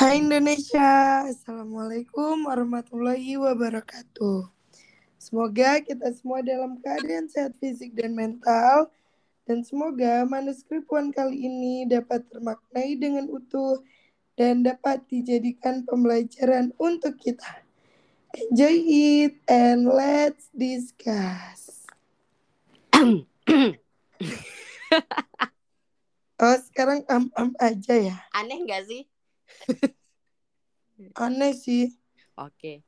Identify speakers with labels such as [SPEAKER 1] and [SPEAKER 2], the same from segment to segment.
[SPEAKER 1] Hai Indonesia, Assalamualaikum warahmatullahi wabarakatuh. Semoga kita semua dalam keadaan sehat fisik dan mental, dan semoga manuskrip Puan kali ini dapat termaknai dengan utuh dan dapat dijadikan pembelajaran untuk kita. Enjoy it and let's discuss. oh sekarang am-am aja ya?
[SPEAKER 2] Aneh nggak sih?
[SPEAKER 1] Aneh sih.
[SPEAKER 2] Oke.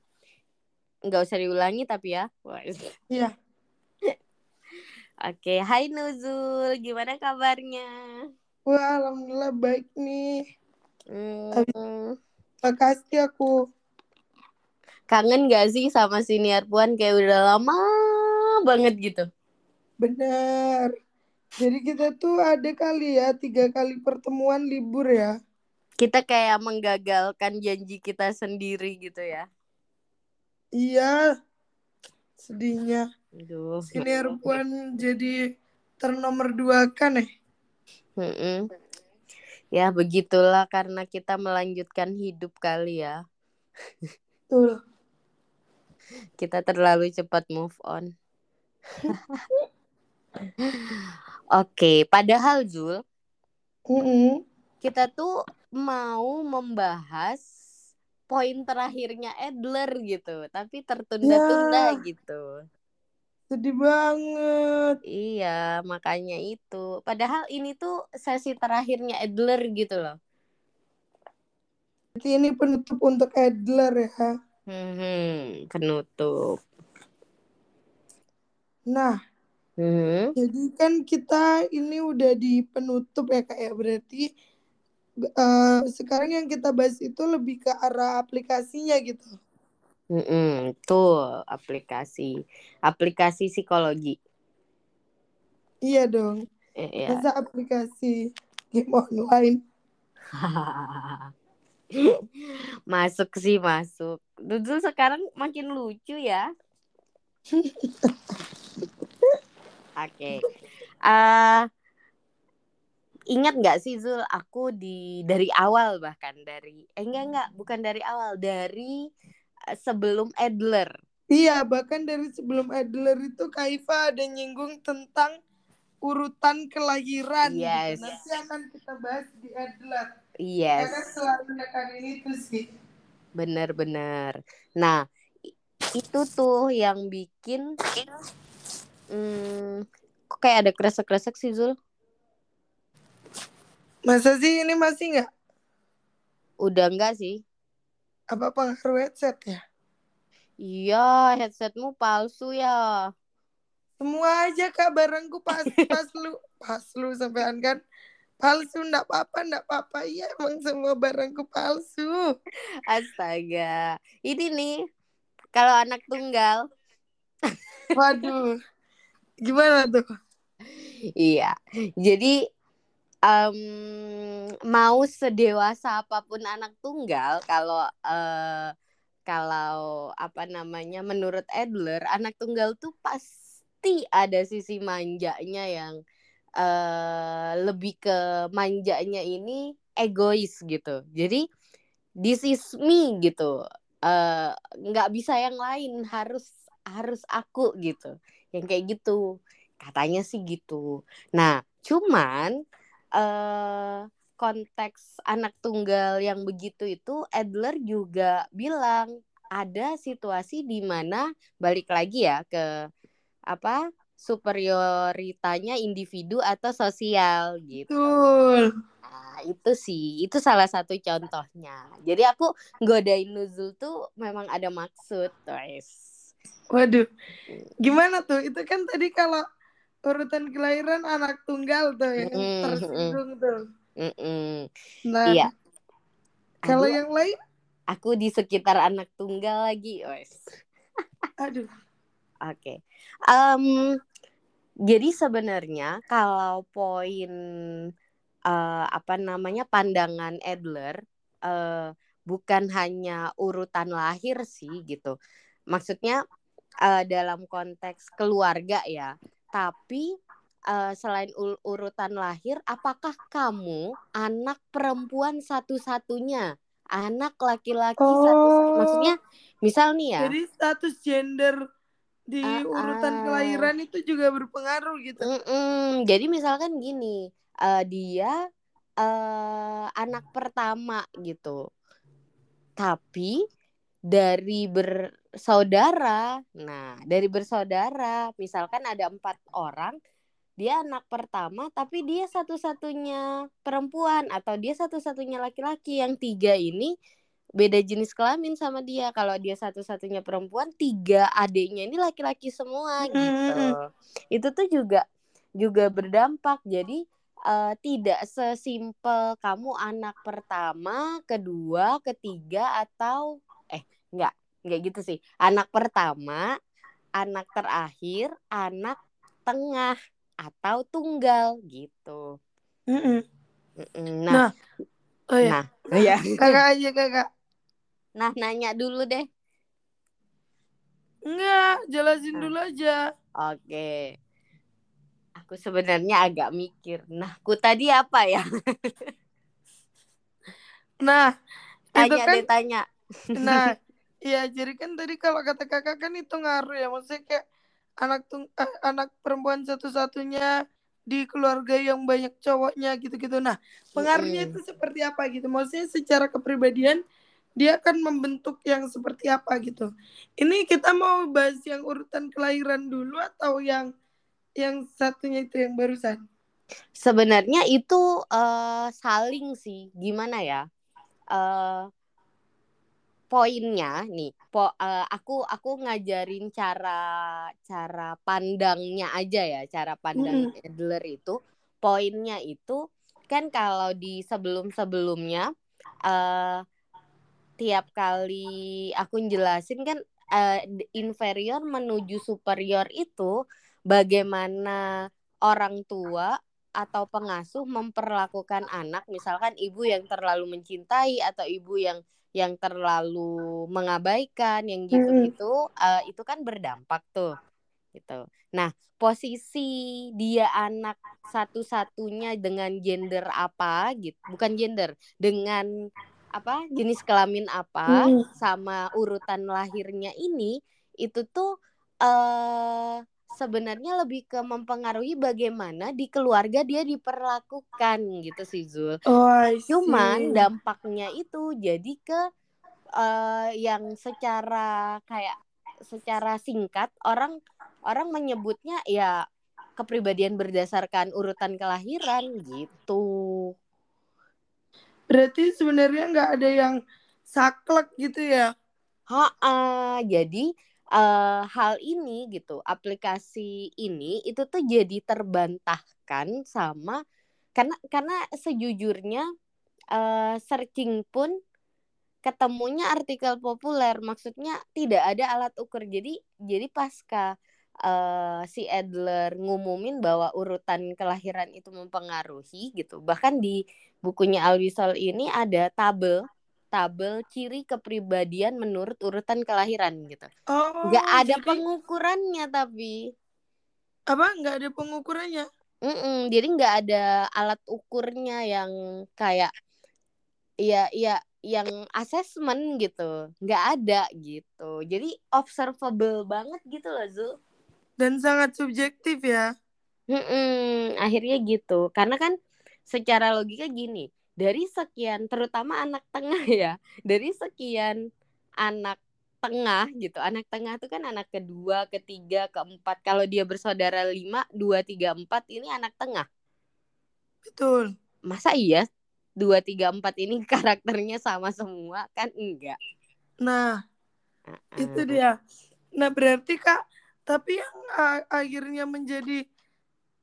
[SPEAKER 2] Nggak usah diulangi tapi ya.
[SPEAKER 1] Iya.
[SPEAKER 2] Oke, hai Nuzul, gimana kabarnya?
[SPEAKER 1] Wah, alhamdulillah baik nih.
[SPEAKER 2] Hmm,
[SPEAKER 1] Makasih aku.
[SPEAKER 2] kangen gak sih sama siniar Puan kayak udah lama banget gitu?
[SPEAKER 1] Bener. Jadi kita tuh ada kali ya tiga kali pertemuan libur ya.
[SPEAKER 2] Kita kayak menggagalkan janji kita sendiri gitu ya.
[SPEAKER 1] Iya. Sedihnya.
[SPEAKER 2] Aduh.
[SPEAKER 1] Puan jadi ternomor dua kan eh.
[SPEAKER 2] Mm-mm. Ya begitulah karena kita melanjutkan hidup kali ya.
[SPEAKER 1] Tuh.
[SPEAKER 2] Kita terlalu cepat move on. Oke, padahal Zul,
[SPEAKER 1] Mm-mm.
[SPEAKER 2] kita tuh mau membahas poin terakhirnya Adler gitu, tapi tertunda-tunda
[SPEAKER 1] Ya.
[SPEAKER 2] gitu.
[SPEAKER 1] Sedih banget.
[SPEAKER 2] Iya, makanya itu. Padahal ini tuh sesi terakhirnya Adler gitu loh.
[SPEAKER 1] Berarti ini penutup untuk Adler ya.
[SPEAKER 2] Hmm, penutup.
[SPEAKER 1] Nah,
[SPEAKER 2] Hmm,
[SPEAKER 1] jadi kan kita ini udah di penutup ya kayak berarti eh, sekarang yang kita bahas itu lebih ke arah aplikasinya gitu.
[SPEAKER 2] mm-mm, tuh aplikasi, aplikasi psikologi.
[SPEAKER 1] Iya dong.
[SPEAKER 2] Eh, ya.
[SPEAKER 1] Masa aplikasi game online.
[SPEAKER 2] masuk sih masuk. Dudul sekarang makin lucu ya. Oke. Eh, ingat nggak sih Zul? Aku di dari awal bahkan dari eh enggak enggak bukan dari awal dari eh, sebelum Adler.
[SPEAKER 1] Iya, bahkan dari sebelum Adler itu Kaifa ada nyinggung tentang urutan kelahiran. gitu.
[SPEAKER 2] Yes.
[SPEAKER 1] Nanti akan kita bahas di Adler.
[SPEAKER 2] Yes.
[SPEAKER 1] kan selalu ini tuh sih.
[SPEAKER 2] Bener-bener. Nah, itu tuh yang bikin hmm, kok kayak ada kresek-kresek sih Zul?
[SPEAKER 1] Masa sih ini masih nggak?
[SPEAKER 2] Udah enggak sih?
[SPEAKER 1] Apa pengaruh headset ya?
[SPEAKER 2] Iya, headsetmu palsu ya.
[SPEAKER 1] Semua aja kak barangku pas pas lu pas lu sampean kan palsu ndak apa-apa ndak apa-apa iya emang semua barangku palsu
[SPEAKER 2] Astaga. Ini nih, kalau anak tunggal,
[SPEAKER 1] waduh gimana tuh
[SPEAKER 2] iya. Jadi em, mau sedewasa apa pun anak tunggal, kalau eh, kalau apa namanya, menurut Adler, anak tunggal tuh pasti ada sisi manjanya yang eh lebih ke manjanya ini egois gitu. Jadi this is me gitu. eh nggak bisa yang lain, harus harus aku gitu. Yang kayak gitu. Katanya sih gitu. Nah, cuman eh konteks anak tunggal yang begitu itu Adler juga bilang ada situasi di mana balik lagi ya ke apa superioritanya individu atau sosial gitu.
[SPEAKER 1] betul
[SPEAKER 2] Nah, itu sih, itu salah satu contohnya. Jadi aku godain Nuzul tuh memang ada maksud, guys.
[SPEAKER 1] waduh gimana tuh itu kan tadi kalau urutan kelahiran anak tunggal tuh yang
[SPEAKER 2] Mm,
[SPEAKER 1] tersinggung tuh
[SPEAKER 2] Mm-mm.
[SPEAKER 1] nah
[SPEAKER 2] Iya.
[SPEAKER 1] kalau
[SPEAKER 2] Aduh,
[SPEAKER 1] yang lain
[SPEAKER 2] aku di sekitar anak tunggal lagi, guys.
[SPEAKER 1] aduh
[SPEAKER 2] Oke. Em, jadi sebenarnya kalau poin eh, apa namanya pandangan Adler eh, bukan hanya urutan lahir sih gitu. Maksudnya eh, dalam konteks keluarga ya, tapi eh, selain urutan lahir, apakah kamu anak perempuan satu-satunya? Anak laki-laki oh. satu maksudnya misal nih ya.
[SPEAKER 1] Jadi status gender di uh, urutan uh, kelahiran itu juga berpengaruh gitu.
[SPEAKER 2] Mm -mm. jadi misalkan gini uh, dia uh, anak pertama gitu. Tapi dari bersaudara. Nah dari bersaudara misalkan ada empat orang dia anak pertama tapi dia satu-satunya perempuan atau dia satu-satunya laki-laki. Yang tiga ini beda jenis kelamin sama dia. Kalau dia satu-satunya perempuan tiga adiknya ini laki-laki semua gitu. Mm-hmm. itu tuh juga juga berdampak. Jadi uh, tidak sesimpel kamu anak pertama kedua ketiga atau enggak enggak gitu sih anak pertama anak terakhir anak tengah atau tunggal gitu.
[SPEAKER 1] Mm -mm.
[SPEAKER 2] Nah, nah,
[SPEAKER 1] oh ya. Nah, ya. kakak aja kakak.
[SPEAKER 2] Nah, nanya dulu deh.
[SPEAKER 1] Enggak, jelasin nah. dulu aja.
[SPEAKER 2] Oke. Aku sebenarnya agak mikir. Nah, ku tadi apa ya?
[SPEAKER 1] nah,
[SPEAKER 2] tanya kan, deh tanya.
[SPEAKER 1] Nah, ya jadi kan tadi kalau kata kakak kan itu ngaruh ya. Maksudnya kayak anak tung eh, anak perempuan satu-satunya di keluarga yang banyak cowoknya gitu-gitu. Nah, pengaruhnya mm. itu seperti apa gitu? Maksudnya secara kepribadian dia akan membentuk yang seperti apa gitu. Ini kita mau bahas yang urutan kelahiran dulu atau yang yang satunya itu yang barusan?
[SPEAKER 2] Sebenarnya itu uh, saling sih. Gimana ya? Uh, poinnya nih po, uh, aku aku ngajarin cara cara pandangnya aja ya cara pandang mm. Adler itu poinnya itu kan kalau di sebelum sebelumnya uh, tiap kali aku jelasin kan uh, inferior menuju superior itu bagaimana orang tua atau pengasuh memperlakukan anak misalkan ibu yang terlalu mencintai atau ibu yang yang terlalu mengabaikan yang gitu-gitu hmm. uh, itu kan berdampak tuh gitu. Nah, posisi dia anak satu-satunya dengan gender apa gitu, bukan gender, dengan apa jenis kelamin apa hmm. sama urutan lahirnya ini itu tuh uh, sebenarnya lebih ke mempengaruhi bagaimana di keluarga dia diperlakukan gitu sih Zul.
[SPEAKER 1] Oh,
[SPEAKER 2] Cuman dampaknya itu jadi ke uh, yang secara kayak secara singkat orang orang menyebutnya ya kepribadian berdasarkan urutan kelahiran gitu.
[SPEAKER 1] Berarti sebenarnya nggak ada yang saklek gitu ya?
[SPEAKER 2] Ha, jadi uh, hal ini gitu, aplikasi ini itu tuh jadi terbantahkan sama karena karena sejujurnya uh, searching pun ketemunya artikel populer, maksudnya tidak ada alat ukur. Jadi jadi pasca uh, si Adler ngumumin bahwa urutan kelahiran itu mempengaruhi gitu. Bahkan di bukunya Alwisol ini ada tabel tabel ciri kepribadian menurut urutan kelahiran gitu.
[SPEAKER 1] Oh,
[SPEAKER 2] nggak ada jadi... pengukurannya tapi.
[SPEAKER 1] Apa? Nggak ada pengukurannya?
[SPEAKER 2] Mm -mm, jadi nggak ada alat ukurnya yang kayak ya ya yang asesmen gitu nggak ada gitu jadi observable banget gitu loh Zul
[SPEAKER 1] dan sangat subjektif ya
[SPEAKER 2] Mm-mm, akhirnya gitu karena kan secara logika gini dari sekian terutama anak tengah ya dari sekian anak tengah gitu anak tengah itu kan anak kedua ketiga keempat kalau dia bersaudara lima dua tiga empat ini anak tengah.
[SPEAKER 1] Betul.
[SPEAKER 2] Masa iya dua tiga empat ini karakternya sama semua? Kan enggak.
[SPEAKER 1] Nah uh -uh. itu dia. Nah berarti kak tapi yang akhirnya menjadi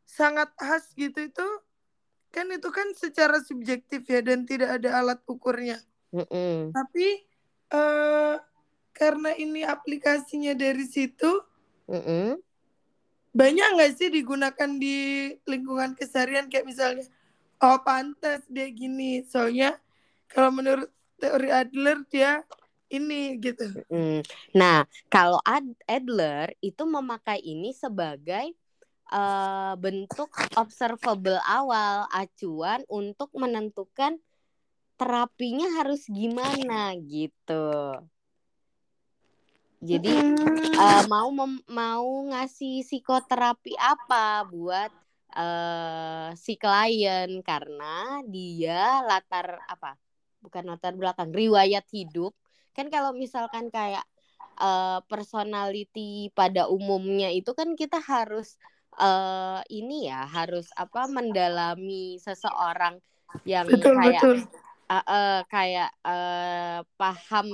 [SPEAKER 1] sangat khas gitu itu kan itu kan secara subjektif ya dan tidak ada alat ukurnya.
[SPEAKER 2] Mm -mm.
[SPEAKER 1] Tapi uh, karena ini aplikasinya dari situ,
[SPEAKER 2] mm -mm.
[SPEAKER 1] banyak nggak sih digunakan di lingkungan keseharian kayak misalnya, oh pantas dia gini, soalnya kalau menurut teori Adler dia ini gitu.
[SPEAKER 2] Mm. Nah kalau Adler itu memakai ini sebagai uh, bentuk observable awal acuan untuk menentukan terapinya harus gimana gitu. Jadi uh, mau mem- mau ngasih psikoterapi apa buat uh, si klien karena dia latar apa? Bukan latar belakang, riwayat hidup. Kan kalau misalkan kayak uh, personality pada umumnya itu kan kita harus uh, ini ya, harus apa mendalami seseorang yang
[SPEAKER 1] Betul
[SPEAKER 2] kayak
[SPEAKER 1] betul.
[SPEAKER 2] uh, uh, kayak uh, paham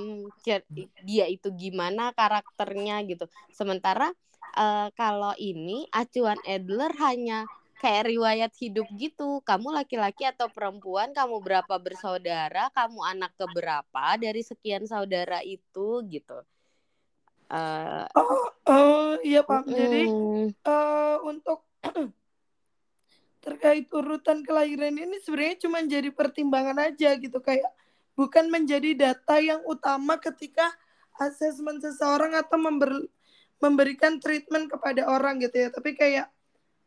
[SPEAKER 2] dia itu gimana karakternya gitu. Sementara uh, kalau ini acuan Adler hanya kayak riwayat hidup gitu. Kamu laki-laki atau perempuan, kamu berapa bersaudara, kamu anak keberapa dari sekian saudara itu gitu. Uh,
[SPEAKER 1] Oh, oh iya paham. Jadi
[SPEAKER 2] mm-mm.
[SPEAKER 1] eh untuk terkait urutan kelahiran ini sebenarnya cuma jadi pertimbangan aja gitu kayak bukan menjadi data yang utama ketika asesmen seseorang atau member- memberikan treatment kepada orang gitu ya tapi kayak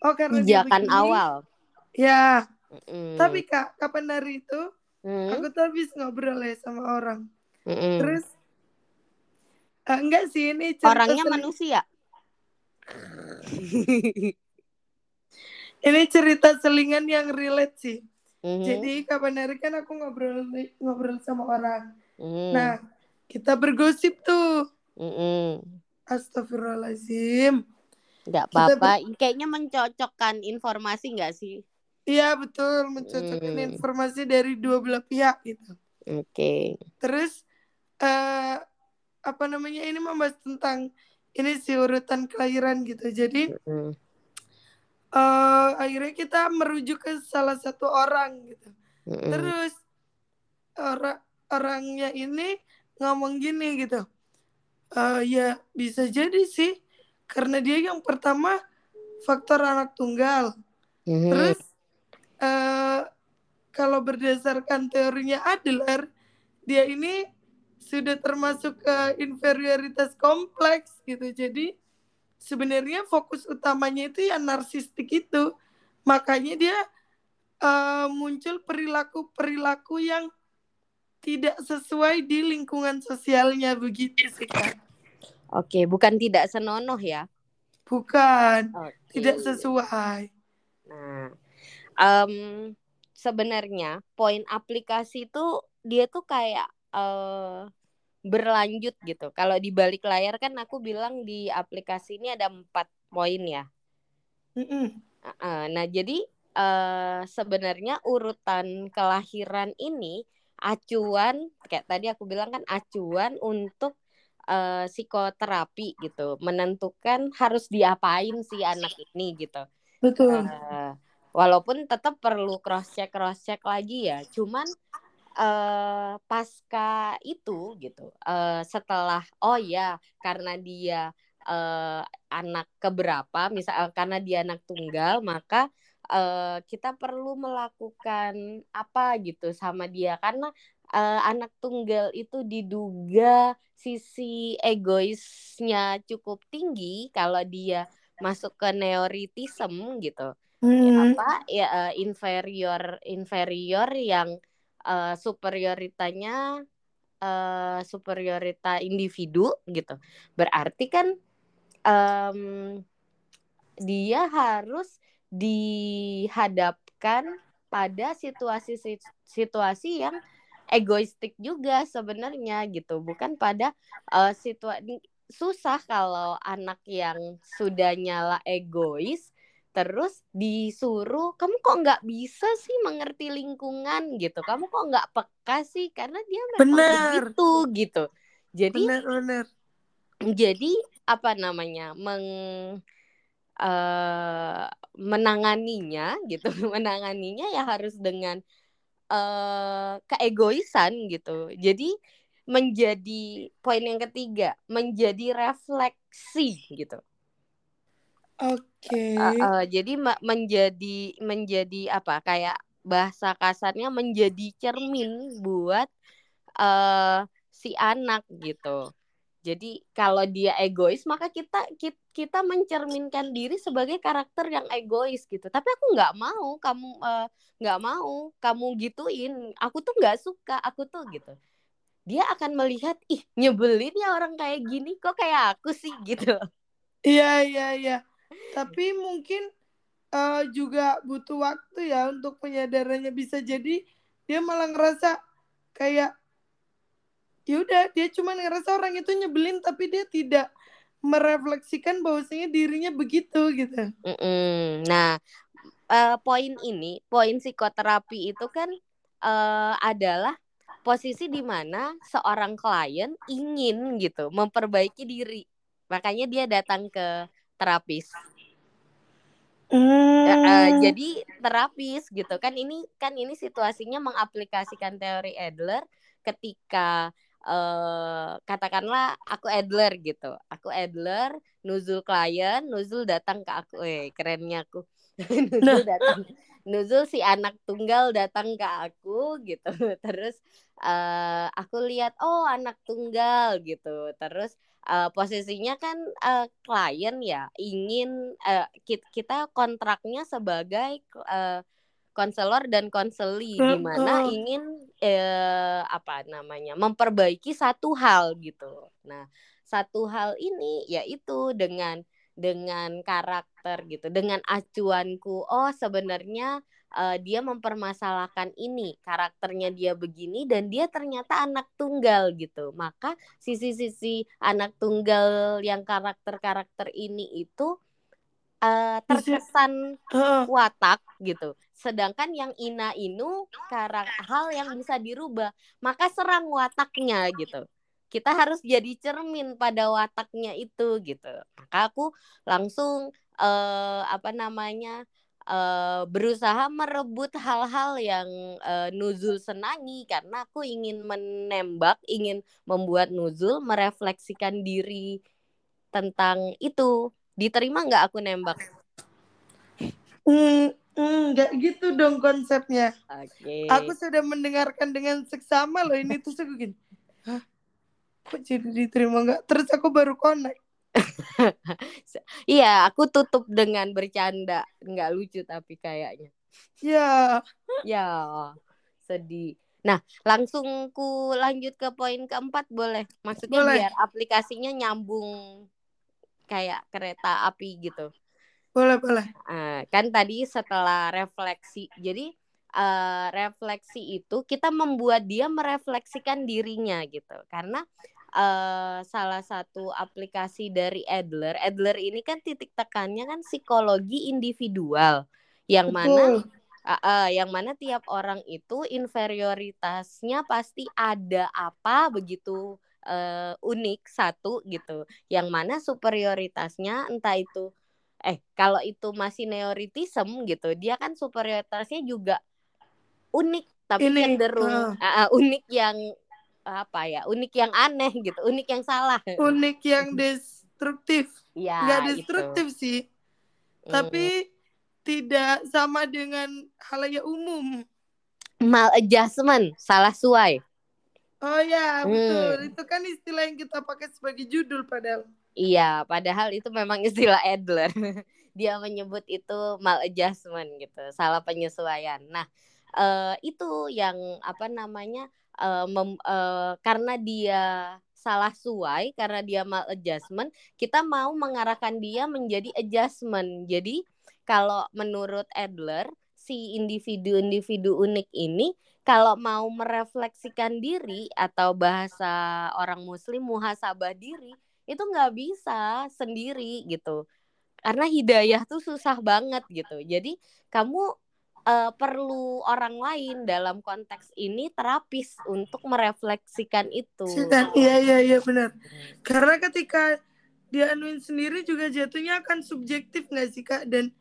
[SPEAKER 1] oh karena begini
[SPEAKER 2] awal.
[SPEAKER 1] ya
[SPEAKER 2] Mm-mm.
[SPEAKER 1] tapi kak kapan hari itu
[SPEAKER 2] Mm,
[SPEAKER 1] aku tuh habis ngobrol ya sama orang
[SPEAKER 2] mm-mm.
[SPEAKER 1] terus eh, enggak sih ini cerita
[SPEAKER 2] orangnya
[SPEAKER 1] sel-
[SPEAKER 2] manusia.
[SPEAKER 1] ini cerita selingan yang relate sih
[SPEAKER 2] Mhm.
[SPEAKER 1] Jadi kapan hari kan aku ngobrol ngobrol sama orang.
[SPEAKER 2] Mm,
[SPEAKER 1] Nah, kita bergosip tuh.
[SPEAKER 2] mm-mm.
[SPEAKER 1] Astagfirullahaladzim. Kita
[SPEAKER 2] apa-apa. Kayaknya mencocokkan informasi nggak sih?
[SPEAKER 1] Iya betul, mencocokkan
[SPEAKER 2] Hmm.
[SPEAKER 1] informasi dari dua belah pihak gitu.
[SPEAKER 2] Oke.
[SPEAKER 1] Terus eh apa namanya ini membahas tentang ini sih urutan kelahiran gitu. Jadi
[SPEAKER 2] Mm,
[SPEAKER 1] eh akhirnya kita merujuk ke salah satu orang gitu.
[SPEAKER 2] mm-mm.
[SPEAKER 1] Terus orang orangnya ini ngomong gini gitu. Eh ya bisa jadi sih karena dia yang pertama faktor anak tunggal.
[SPEAKER 2] Mhm.
[SPEAKER 1] Terus eh kalau berdasarkan teorinya Adler, dia ini sudah termasuk ke inferioritas kompleks gitu. Jadi sebenarnya fokus utamanya itu ya narsistik itu. Makanya dia eh, muncul perilaku-perilaku yang tidak sesuai di lingkungan sosialnya begitu sih Kak.
[SPEAKER 2] Oke, bukan tidak senonoh ya.
[SPEAKER 1] Bukan,
[SPEAKER 2] Oke.
[SPEAKER 1] tidak sesuai.
[SPEAKER 2] Nah, em, sebenarnya poin aplikasi itu dia tuh kayak eh, berlanjut gitu. Kalau di balik layar kan aku bilang di aplikasi ini ada empat poin ya.
[SPEAKER 1] Mm-mm.
[SPEAKER 2] Uh, Nah, jadi eh, sebenarnya urutan kelahiran ini acuan kayak tadi aku bilang kan acuan untuk eh, psikoterapi gitu, menentukan harus diapain si anak ini gitu.
[SPEAKER 1] Betul.
[SPEAKER 2] Eh, walaupun tetap perlu cross check cross check lagi ya, cuman eh pasca itu gitu, eh, setelah oh ya karena dia eh, anak keberapa, misal karena dia anak tunggal, maka eh, kita perlu melakukan apa gitu sama dia. Karena eh, anak tunggal itu diduga sisi egoisnya cukup tinggi kalau dia masuk ke neoritism gitu.
[SPEAKER 1] Hmm.
[SPEAKER 2] apa? Ya eh, inferior inferior yang eh, superioritanya eh, superiorita individu gitu. Berarti kan em, dia harus dihadapkan pada situasi situasi yang egoistik juga sebenarnya gitu. Bukan pada eh, situasi susah kalau anak yang sudah nyala egois terus disuruh kamu kok nggak bisa sih mengerti lingkungan? gitu. Kamu kok nggak peka sih? Karena dia memang
[SPEAKER 1] Benar.
[SPEAKER 2] begitu gitu jadi
[SPEAKER 1] Benar-benar.
[SPEAKER 2] jadi apa namanya meng eh, menanganinya gitu. Menanganinya ya harus dengan eh keegoisan gitu. Jadi menjadi poin yang ketiga menjadi refleksi gitu
[SPEAKER 1] Oke.
[SPEAKER 2] Eh, eh, jadi ma- menjadi menjadi apa kayak bahasa kasarnya menjadi cermin buat eh si anak gitu Jadi kalau dia egois maka kita kita mencerminkan diri sebagai karakter yang egois gitu. Tapi aku nggak mau kamu eh, nggak uh, mau kamu gituin. Aku tuh nggak suka. Aku tuh gitu. Dia akan melihat ih nyebelin ya orang kayak gini kok kayak aku sih gitu.
[SPEAKER 1] Iya iya iya. Tapi mungkin uh, juga butuh waktu ya untuk penyadarannya bisa jadi dia malah ngerasa kayak ya udah dia cuma ngerasa orang itu nyebelin tapi dia tidak merefleksikan bahwasanya dirinya begitu gitu.
[SPEAKER 2] Mm-mm. Nah, uh, poin ini, poin psikoterapi itu kan uh, adalah posisi di mana seorang klien ingin gitu memperbaiki diri, makanya dia datang ke terapis.
[SPEAKER 1] Mm.
[SPEAKER 2] Uh, jadi terapis gitu kan ini kan ini situasinya mengaplikasikan teori Adler ketika uh, katakanlah aku Adler gitu. Aku Adler, nuzul klien, nuzul datang ke aku. Eh, kerennya aku. nuzul nah. datang. Nuzul si anak tunggal datang ke aku gitu. Terus uh, aku lihat oh anak tunggal gitu. Terus uh, posisinya kan uh, klien ya ingin uh, kita kontraknya sebagai uh, konselor dan konseli di mana ingin eh, apa namanya memperbaiki satu hal gitu. Nah, satu hal ini yaitu dengan dengan karakter gitu, dengan acuanku. Oh, sebenarnya uh, dia mempermasalahkan ini, karakternya dia begini dan dia ternyata anak tunggal gitu. Maka sisi-sisi anak tunggal yang karakter-karakter ini itu uh, terkesan watak gitu. Sedangkan yang ina inu karang hal yang bisa dirubah, maka serang wataknya gitu. Kita harus jadi cermin pada wataknya itu gitu. Maka aku langsung uh, apa namanya uh, berusaha merebut hal-hal yang uh, Nuzul senangi karena aku ingin menembak, ingin membuat Nuzul merefleksikan diri tentang itu Diterima nggak aku nembak?
[SPEAKER 1] Hmm, nggak hmm, gitu dong konsepnya.
[SPEAKER 2] Oke. Okay.
[SPEAKER 1] Aku sudah mendengarkan dengan seksama loh ini tuh aku gini. Hah? Kok jadi diterima nggak? Terus aku baru connect.
[SPEAKER 2] iya, aku tutup dengan bercanda. Nggak lucu tapi kayaknya.
[SPEAKER 1] Ya.
[SPEAKER 2] ya, sedih. Nah, langsung ku lanjut ke poin keempat boleh? Maksudnya boleh. biar aplikasinya nyambung kayak kereta api gitu.
[SPEAKER 1] Boleh, boleh.
[SPEAKER 2] Uh, kan tadi setelah refleksi, jadi uh, refleksi itu kita membuat dia merefleksikan dirinya gitu. Karena uh, salah satu aplikasi dari Adler, Adler ini kan titik tekannya kan psikologi individual, yang Betul. mana uh, uh, yang mana tiap orang itu inferioritasnya pasti ada apa begitu uh, unik satu gitu yang mana superioritasnya entah itu eh kalau itu masih neoritism gitu dia kan superioritasnya juga unik tapi Ini, cenderung uh. Uh, unik yang apa ya unik yang aneh gitu unik yang salah
[SPEAKER 1] unik yang destruktif ya nggak destruktif itu. sih mm. tapi tidak sama dengan halayak umum
[SPEAKER 2] maladjustment salah suai
[SPEAKER 1] Oh ya, betul. Hmm. Itu kan istilah yang kita pakai sebagai judul padahal.
[SPEAKER 2] Iya, padahal itu memang istilah Adler. Dia menyebut itu maladjustment gitu, salah penyesuaian. Nah, uh, itu yang apa namanya? Uh, mem, uh, karena dia salah suai, karena dia maladjustment, kita mau mengarahkan dia menjadi adjustment. Jadi, kalau menurut Adler, si individu-individu unik ini kalau mau merefleksikan diri atau bahasa orang muslim muhasabah diri itu nggak bisa sendiri gitu karena hidayah tuh susah banget gitu jadi kamu uh, perlu orang lain dalam konteks ini terapis untuk merefleksikan itu
[SPEAKER 1] iya iya iya benar karena ketika dia anuin sendiri juga jatuhnya akan subjektif nggak sih kak dan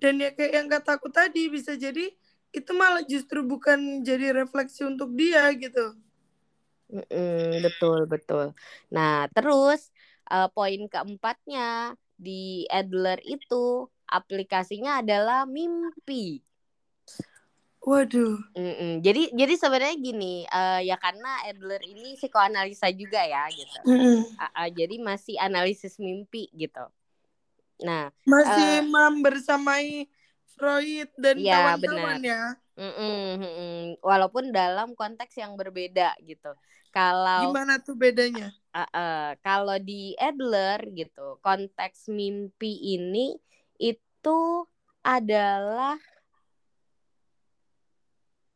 [SPEAKER 1] dan ya kayak yang kata aku tadi bisa jadi itu malah justru bukan jadi refleksi untuk dia gitu.
[SPEAKER 2] Mm-mm, betul betul. Nah terus uh, poin keempatnya di Adler itu aplikasinya adalah mimpi.
[SPEAKER 1] Waduh.
[SPEAKER 2] Mm-mm. Jadi jadi sebenarnya gini, uh, ya karena Adler ini psikoanalisa juga ya gitu.
[SPEAKER 1] Mm-mm.
[SPEAKER 2] Uh, uh, jadi masih analisis mimpi gitu. Nah,
[SPEAKER 1] Masih
[SPEAKER 2] uh,
[SPEAKER 1] membersamai Freud dan
[SPEAKER 2] ya,
[SPEAKER 1] kawan-kawan
[SPEAKER 2] benar.
[SPEAKER 1] ya.
[SPEAKER 2] Mm-mm. Walaupun dalam konteks yang berbeda gitu. Kalau
[SPEAKER 1] Gimana tuh bedanya?
[SPEAKER 2] uh, uh, kalau di Adler gitu, konteks mimpi ini itu adalah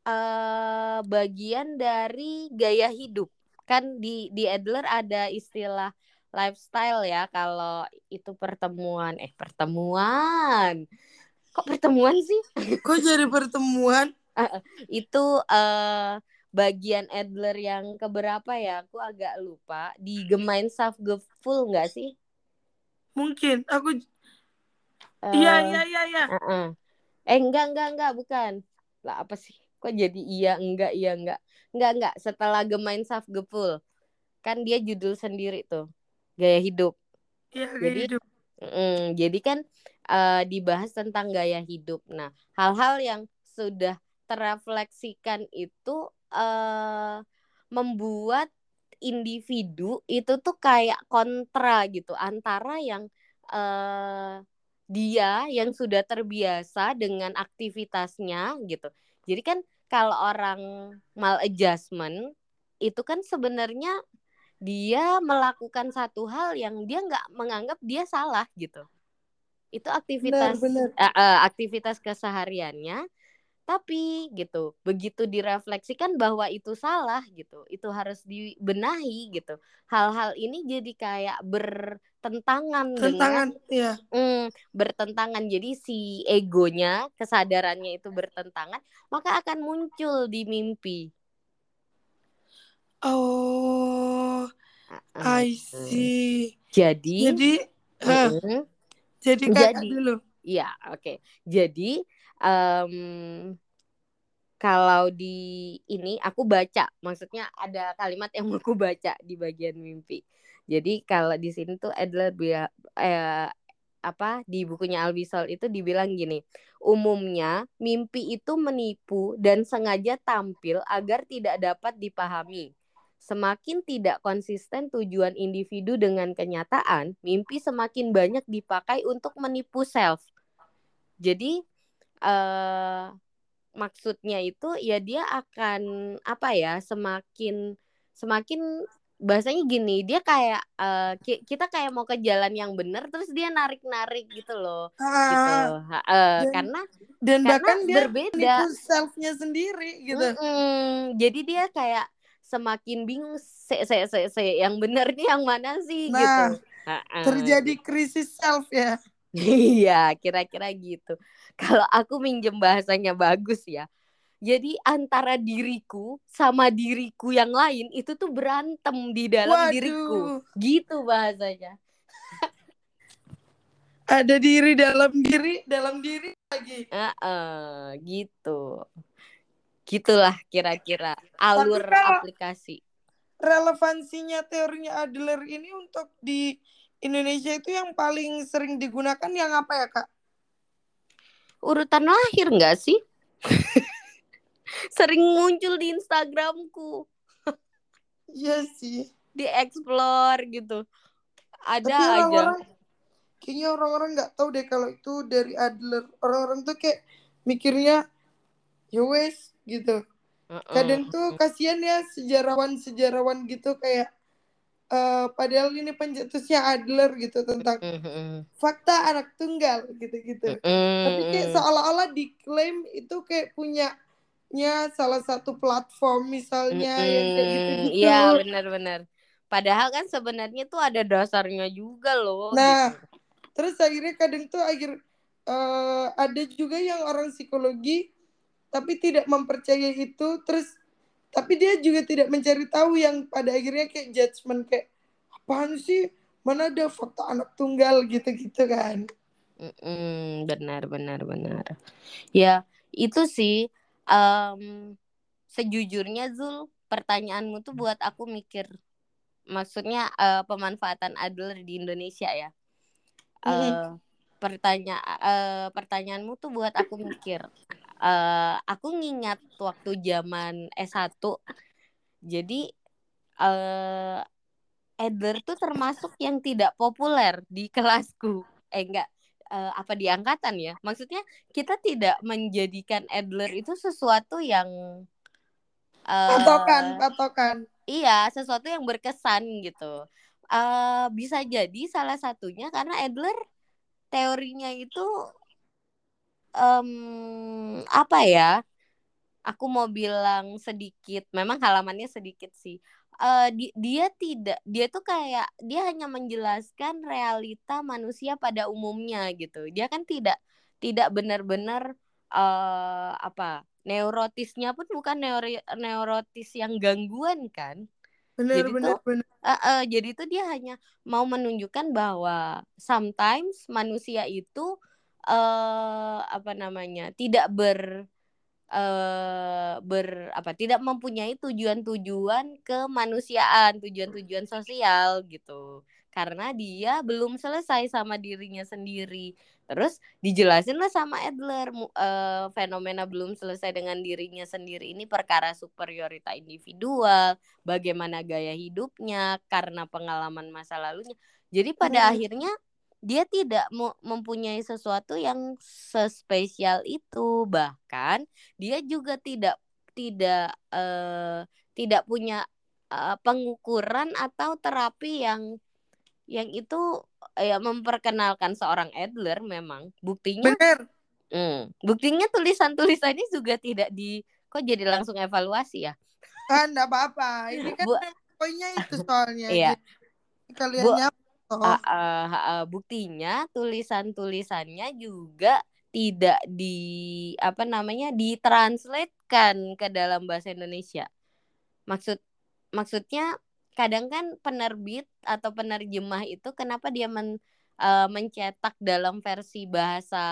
[SPEAKER 2] uh, bagian dari gaya hidup. Kan di di Adler ada istilah lifestyle ya kalau itu pertemuan eh pertemuan. Kok pertemuan sih?
[SPEAKER 1] Kok jadi pertemuan?
[SPEAKER 2] itu uh, bagian Adler yang keberapa ya? Aku agak lupa. Di Gemeinschaftgefühl nggak sih?
[SPEAKER 1] Mungkin aku Iya, uh, iya, iya, iya.
[SPEAKER 2] Uh -uh. Eh, enggak, enggak, enggak, bukan. Lah apa sih? Kok jadi iya enggak iya enggak? Enggak enggak. Setelah Gemeinschaftgefühl kan dia judul sendiri tuh gaya hidup.
[SPEAKER 1] Iya gaya
[SPEAKER 2] jadi
[SPEAKER 1] hidup.
[SPEAKER 2] mm, jadi kan uh, dibahas tentang gaya hidup. Nah hal-hal yang sudah terrefleksikan itu uh, membuat individu itu tuh kayak kontra gitu. Antara yang uh, dia yang sudah terbiasa dengan aktivitasnya gitu jadi kan kalau orang maladjustment itu kan sebenarnya dia melakukan satu hal yang dia nggak menganggap dia salah gitu. Itu aktivitas benar, benar. Uh, uh, aktivitas kesehariannya tapi gitu. Begitu direfleksikan bahwa itu salah gitu. Itu harus dibenahi gitu. Hal-hal ini jadi kayak bertentangan
[SPEAKER 1] Tentangan, dengan ya.
[SPEAKER 2] mm, bertentangan. Jadi si egonya kesadarannya itu bertentangan maka akan muncul di mimpi.
[SPEAKER 1] Oh I see.
[SPEAKER 2] Jadi
[SPEAKER 1] jadi uh, uh, jadi jadi dulu.
[SPEAKER 2] ya oke. Okay. jadi um, kalau di ini aku baca, maksudnya ada kalimat yang aku baca di bagian mimpi. Jadi kalau di sini tuh Adler eh, apa di bukunya Albisol itu dibilang gini, umumnya mimpi itu menipu dan sengaja tampil agar tidak dapat dipahami. Semakin tidak konsisten tujuan individu dengan kenyataan, mimpi semakin banyak dipakai untuk menipu self. Jadi uh, maksudnya itu ya dia akan apa ya semakin semakin bahasanya gini dia kayak uh, kita kayak mau ke jalan yang benar terus dia narik narik gitu loh. Uh, gitu. Uh, dan, karena
[SPEAKER 1] dan
[SPEAKER 2] karena
[SPEAKER 1] bahkan dia
[SPEAKER 2] berbeda.
[SPEAKER 1] selfnya sendiri gitu.
[SPEAKER 2] Mm -mm, jadi dia kayak semakin bingung se se se, se yang benar nih yang mana sih
[SPEAKER 1] nah,
[SPEAKER 2] gitu.
[SPEAKER 1] Uh, uh. terjadi krisis self ya.
[SPEAKER 2] Iya, kira-kira gitu. Kalau aku minjem bahasanya bagus ya. Jadi antara diriku sama diriku yang lain itu tuh berantem di dalam
[SPEAKER 1] Waduh.
[SPEAKER 2] diriku. Gitu bahasanya.
[SPEAKER 1] Ada diri dalam diri, dalam diri lagi.
[SPEAKER 2] Uh -uh, gitu. Gitulah kira-kira alur aplikasi.
[SPEAKER 1] Relevansinya teorinya Adler ini untuk di Indonesia itu yang paling sering digunakan yang apa ya kak?
[SPEAKER 2] Urutan lahir nggak sih? sering muncul di Instagramku.
[SPEAKER 1] Iya sih.
[SPEAKER 2] Di explore gitu. Ada
[SPEAKER 1] Tapi
[SPEAKER 2] aja.
[SPEAKER 1] Orang -orang, kayaknya orang-orang nggak tahu deh kalau itu dari Adler. Orang-orang tuh kayak mikirnya ya wes gitu. Uh -uh. Kadang tuh kasihan ya sejarawan-sejarawan gitu kayak Uh, padahal ini pencetusnya Adler gitu tentang mm-hmm. fakta anak tunggal gitu-gitu. Mm-hmm. Tapi kayak seolah-olah diklaim itu kayak punyanya salah satu platform misalnya mm-hmm. yang kayak gitu-gitu.
[SPEAKER 2] Iya benar-benar. Padahal kan sebenarnya tuh ada dasarnya juga loh.
[SPEAKER 1] Nah, gitu. terus akhirnya kadang tuh akhir uh, ada juga yang orang psikologi tapi tidak mempercayai itu terus tapi dia juga tidak mencari tahu yang pada akhirnya kayak judgement kayak apaan sih? Mana ada fakta anak tunggal gitu-gitu kan.
[SPEAKER 2] Mm benar benar benar. Ya itu sih um, sejujurnya Zul pertanyaanmu tuh buat aku mikir. Maksudnya uh, pemanfaatan Adler di Indonesia ya. Uh, pertanyaan uh, pertanyaanmu tuh buat aku mikir uh, aku ngingat waktu zaman S1 jadi uh, Adler tuh termasuk yang tidak populer di kelasku. Eh enggak uh, apa di angkatan ya? Maksudnya kita tidak menjadikan Adler itu sesuatu yang
[SPEAKER 1] uh, patokan patokan.
[SPEAKER 2] iya sesuatu yang berkesan gitu. Uh, bisa jadi salah satunya karena Adler teorinya itu um, apa ya? Aku mau bilang sedikit memang halamannya sedikit sih. Uh, di, dia tidak dia tuh kayak dia hanya menjelaskan realita manusia pada umumnya gitu. Dia kan tidak tidak benar-benar uh, apa neurotisnya pun bukan neuro, neurotis yang gangguan kan?
[SPEAKER 1] Benar jadi benar tuh, benar.
[SPEAKER 2] uh, uh, jadi itu dia hanya mau menunjukkan bahwa sometimes manusia itu uh, apa namanya tidak ber uh, ber apa tidak mempunyai tujuan-tujuan kemanusiaan, tujuan-tujuan sosial gitu. Karena dia belum selesai sama dirinya sendiri. Terus dijelasin lah sama Adler uh, fenomena belum selesai dengan dirinya sendiri ini perkara superiorita individual, bagaimana gaya hidupnya karena pengalaman masa lalunya. Jadi pada hmm. akhirnya dia tidak mempunyai sesuatu yang sespesial itu. Bahkan dia juga tidak tidak uh, tidak punya uh, pengukuran atau terapi yang yang itu ya memperkenalkan seorang Adler memang. Buktinya
[SPEAKER 1] Bener.
[SPEAKER 2] Hmm, buktinya tulisan tulisannya juga tidak di kok jadi langsung evaluasi ya?
[SPEAKER 1] Kan apa-apa. Ini kan Bu, poinnya itu soalnya.
[SPEAKER 2] Iya.
[SPEAKER 1] kalian
[SPEAKER 2] Oh. Uh, uh, uh, buktinya tulisan-tulisannya juga tidak di apa namanya ditranslatekan ke dalam bahasa Indonesia. Maksud maksudnya kadang kan penerbit atau penerjemah itu kenapa dia men, uh, mencetak dalam versi bahasa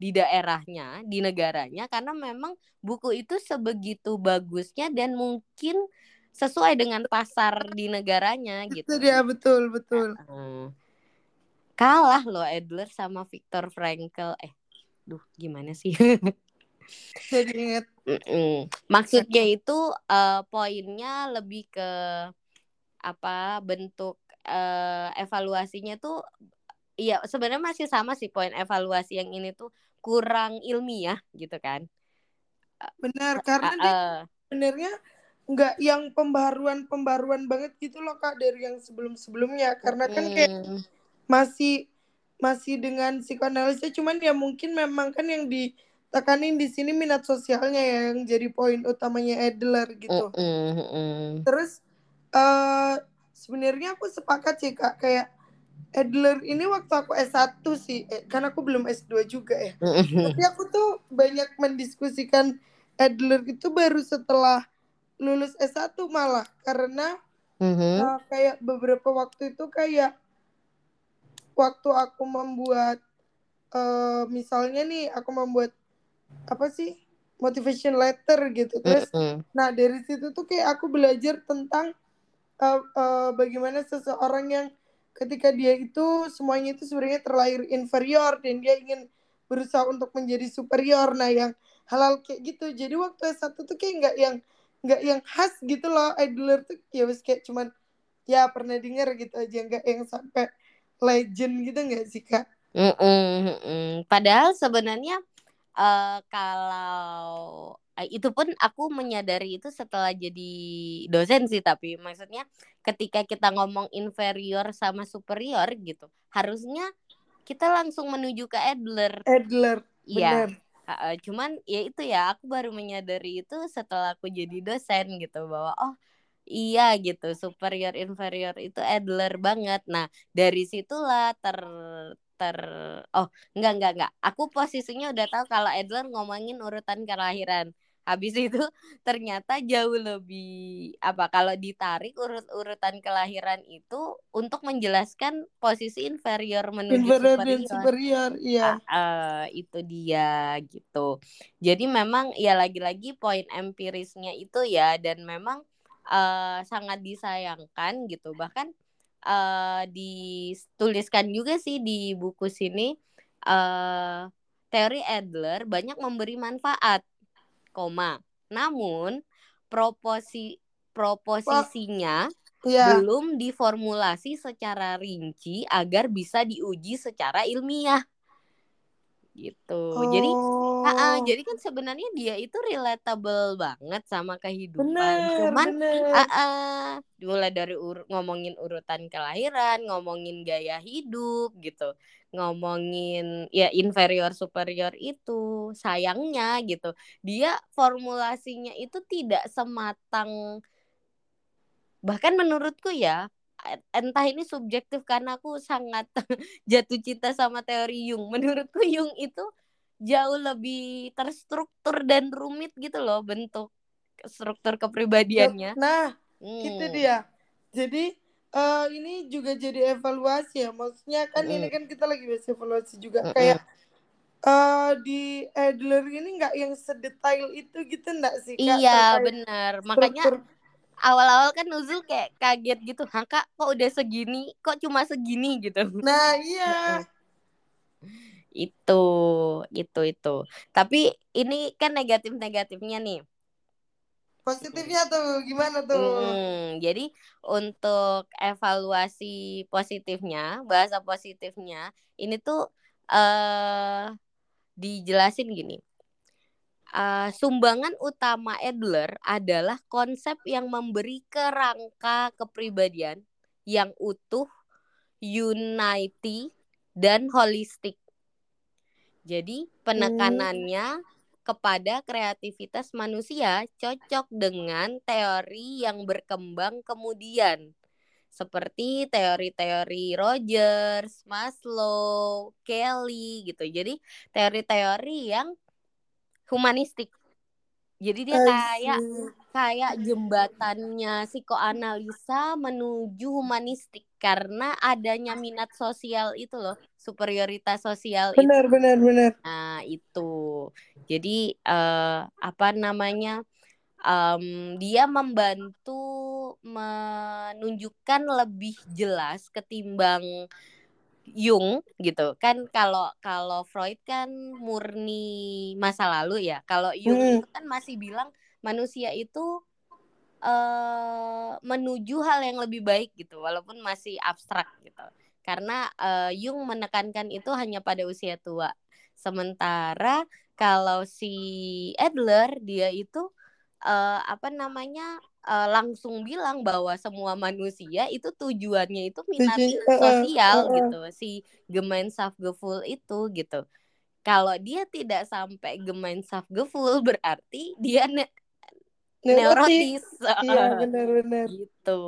[SPEAKER 2] di daerahnya, di negaranya karena memang buku itu sebegitu bagusnya dan mungkin sesuai dengan pasar di negaranya gitu.
[SPEAKER 1] Itu dia betul betul.
[SPEAKER 2] kalah loh Adler sama Viktor Frankl. Eh, duh gimana sih?
[SPEAKER 1] Jadi inget.
[SPEAKER 2] Maksudnya itu uh, poinnya lebih ke apa bentuk uh, evaluasinya tuh Iya, sebenarnya masih sama sih poin evaluasi yang ini tuh kurang ilmiah gitu kan.
[SPEAKER 1] Benar, karena uh, uh, sebenarnya nggak yang pembaruan-pembaruan banget gitu loh kak dari yang sebelum-sebelumnya karena kan kayak masih masih dengan psikoanalisnya cuman ya mungkin memang kan yang ditekanin di sini minat sosialnya ya yang jadi poin utamanya Adler gitu. Mm -hmm. Terus uh, sebenarnya aku sepakat sih kak kayak Adler ini waktu aku S1 sih eh, kan aku belum S2 juga ya. Tapi aku tuh banyak mendiskusikan Adler itu baru setelah lulus S1 malah karena mm-hmm. uh, kayak beberapa waktu itu kayak waktu aku membuat uh, misalnya nih aku membuat apa sih motivation letter gitu terus mm-hmm. nah dari situ tuh kayak aku belajar tentang uh, uh, bagaimana seseorang yang ketika dia itu semuanya itu sebenarnya terlahir inferior dan dia ingin berusaha untuk menjadi superior nah yang halal kayak gitu jadi waktu S1 tuh kayak nggak yang nggak yang khas gitu loh Idler tuh ya wes kayak cuman ya pernah denger gitu aja nggak yang sampai legend gitu nggak sih kak?
[SPEAKER 2] Mm -mm, mm -mm. Padahal sebenarnya uh, kalau uh, itu pun aku menyadari itu setelah jadi dosen sih tapi maksudnya ketika kita ngomong inferior sama superior gitu harusnya kita langsung menuju ke Adler.
[SPEAKER 1] Adler,
[SPEAKER 2] iya. Uh, cuman ya itu ya aku baru menyadari itu setelah aku jadi dosen gitu bahwa oh iya gitu superior inferior itu Adler banget. Nah dari situlah ter ter oh enggak enggak enggak aku posisinya udah tahu kalau Adler ngomongin urutan kelahiran habis itu ternyata jauh lebih apa kalau ditarik urut-urutan kelahiran itu untuk menjelaskan posisi inferior menuju inferior superior.
[SPEAKER 1] superior iya.
[SPEAKER 2] Uh, uh, itu dia gitu. Jadi memang ya lagi-lagi poin empirisnya itu ya dan memang uh, sangat disayangkan gitu. Bahkan uh, dituliskan juga sih di buku sini uh, teori Adler banyak memberi manfaat, koma. Namun proposi proposisinya
[SPEAKER 1] Iya.
[SPEAKER 2] belum diformulasi secara rinci agar bisa diuji secara ilmiah. Gitu. Jadi
[SPEAKER 1] Oh.
[SPEAKER 2] ah, ah, jadi kan sebenarnya dia itu relatable banget sama kehidupan.
[SPEAKER 1] bener,
[SPEAKER 2] Cuman
[SPEAKER 1] bener.
[SPEAKER 2] ah, ah, mulai dari ur- ngomongin urutan kelahiran, ngomongin gaya hidup gitu. Ngomongin ya inferior superior itu sayangnya gitu. Dia formulasinya itu tidak sematang bahkan menurutku ya e- entah ini subjektif karena aku sangat jatuh cinta sama teori Jung. Menurutku Jung itu jauh lebih terstruktur dan rumit gitu loh bentuk struktur kepribadiannya.
[SPEAKER 1] Nah,
[SPEAKER 2] Hmm.
[SPEAKER 1] itu dia. Jadi eh, ini juga jadi evaluasi ya. Maksudnya kan ini
[SPEAKER 2] Mm-mm.
[SPEAKER 1] kan kita lagi bahas evaluasi juga
[SPEAKER 2] Mm-mm.
[SPEAKER 1] kayak eh di Adler ini nggak yang sedetail itu gitu nggak sih kak
[SPEAKER 2] Iya
[SPEAKER 1] terkait
[SPEAKER 2] benar. Makanya
[SPEAKER 1] struktur
[SPEAKER 2] awal-awal kan Nuzul kayak kaget gitu. Hah kak kok udah segini? Kok cuma segini gitu.
[SPEAKER 1] Nah iya
[SPEAKER 2] Itu, itu, itu. Tapi ini kan negatif-negatifnya nih.
[SPEAKER 1] Positifnya tuh gimana tuh?
[SPEAKER 2] Mm, jadi untuk evaluasi positifnya, bahasa positifnya, ini tuh eh dijelasin gini. Eh, sumbangan utama Adler adalah konsep yang memberi kerangka kepribadian yang utuh, unity, dan holistik. Jadi penekanannya kepada kreativitas manusia cocok dengan teori yang berkembang kemudian seperti teori-teori Rogers, Maslow, Kelly gitu. Jadi teori-teori yang humanistik. Jadi dia kayak kayak jembatannya psikoanalisa menuju humanistik karena adanya minat sosial itu loh, superioritas sosial itu.
[SPEAKER 1] Benar benar benar.
[SPEAKER 2] Nah, itu. Jadi eh, apa namanya? em, dia membantu menunjukkan lebih jelas ketimbang Jung gitu. Kan kalau kalau Freud kan murni masa lalu ya. Kalau Jung
[SPEAKER 1] Hmm.
[SPEAKER 2] kan masih bilang manusia itu eh menuju hal yang lebih baik gitu, walaupun masih abstrak gitu. Karena eh, Jung menekankan itu hanya pada usia tua. Sementara kalau si Adler dia itu eh, apa namanya eh, langsung bilang bahwa semua manusia itu tujuannya itu
[SPEAKER 1] eh,
[SPEAKER 2] sosial gitu si Gemeinschaftgefühl itu gitu kalau dia tidak sampai Gemeinschaftgefühl berarti dia ne-. Neurotis
[SPEAKER 1] Iya benar benar.
[SPEAKER 2] gitu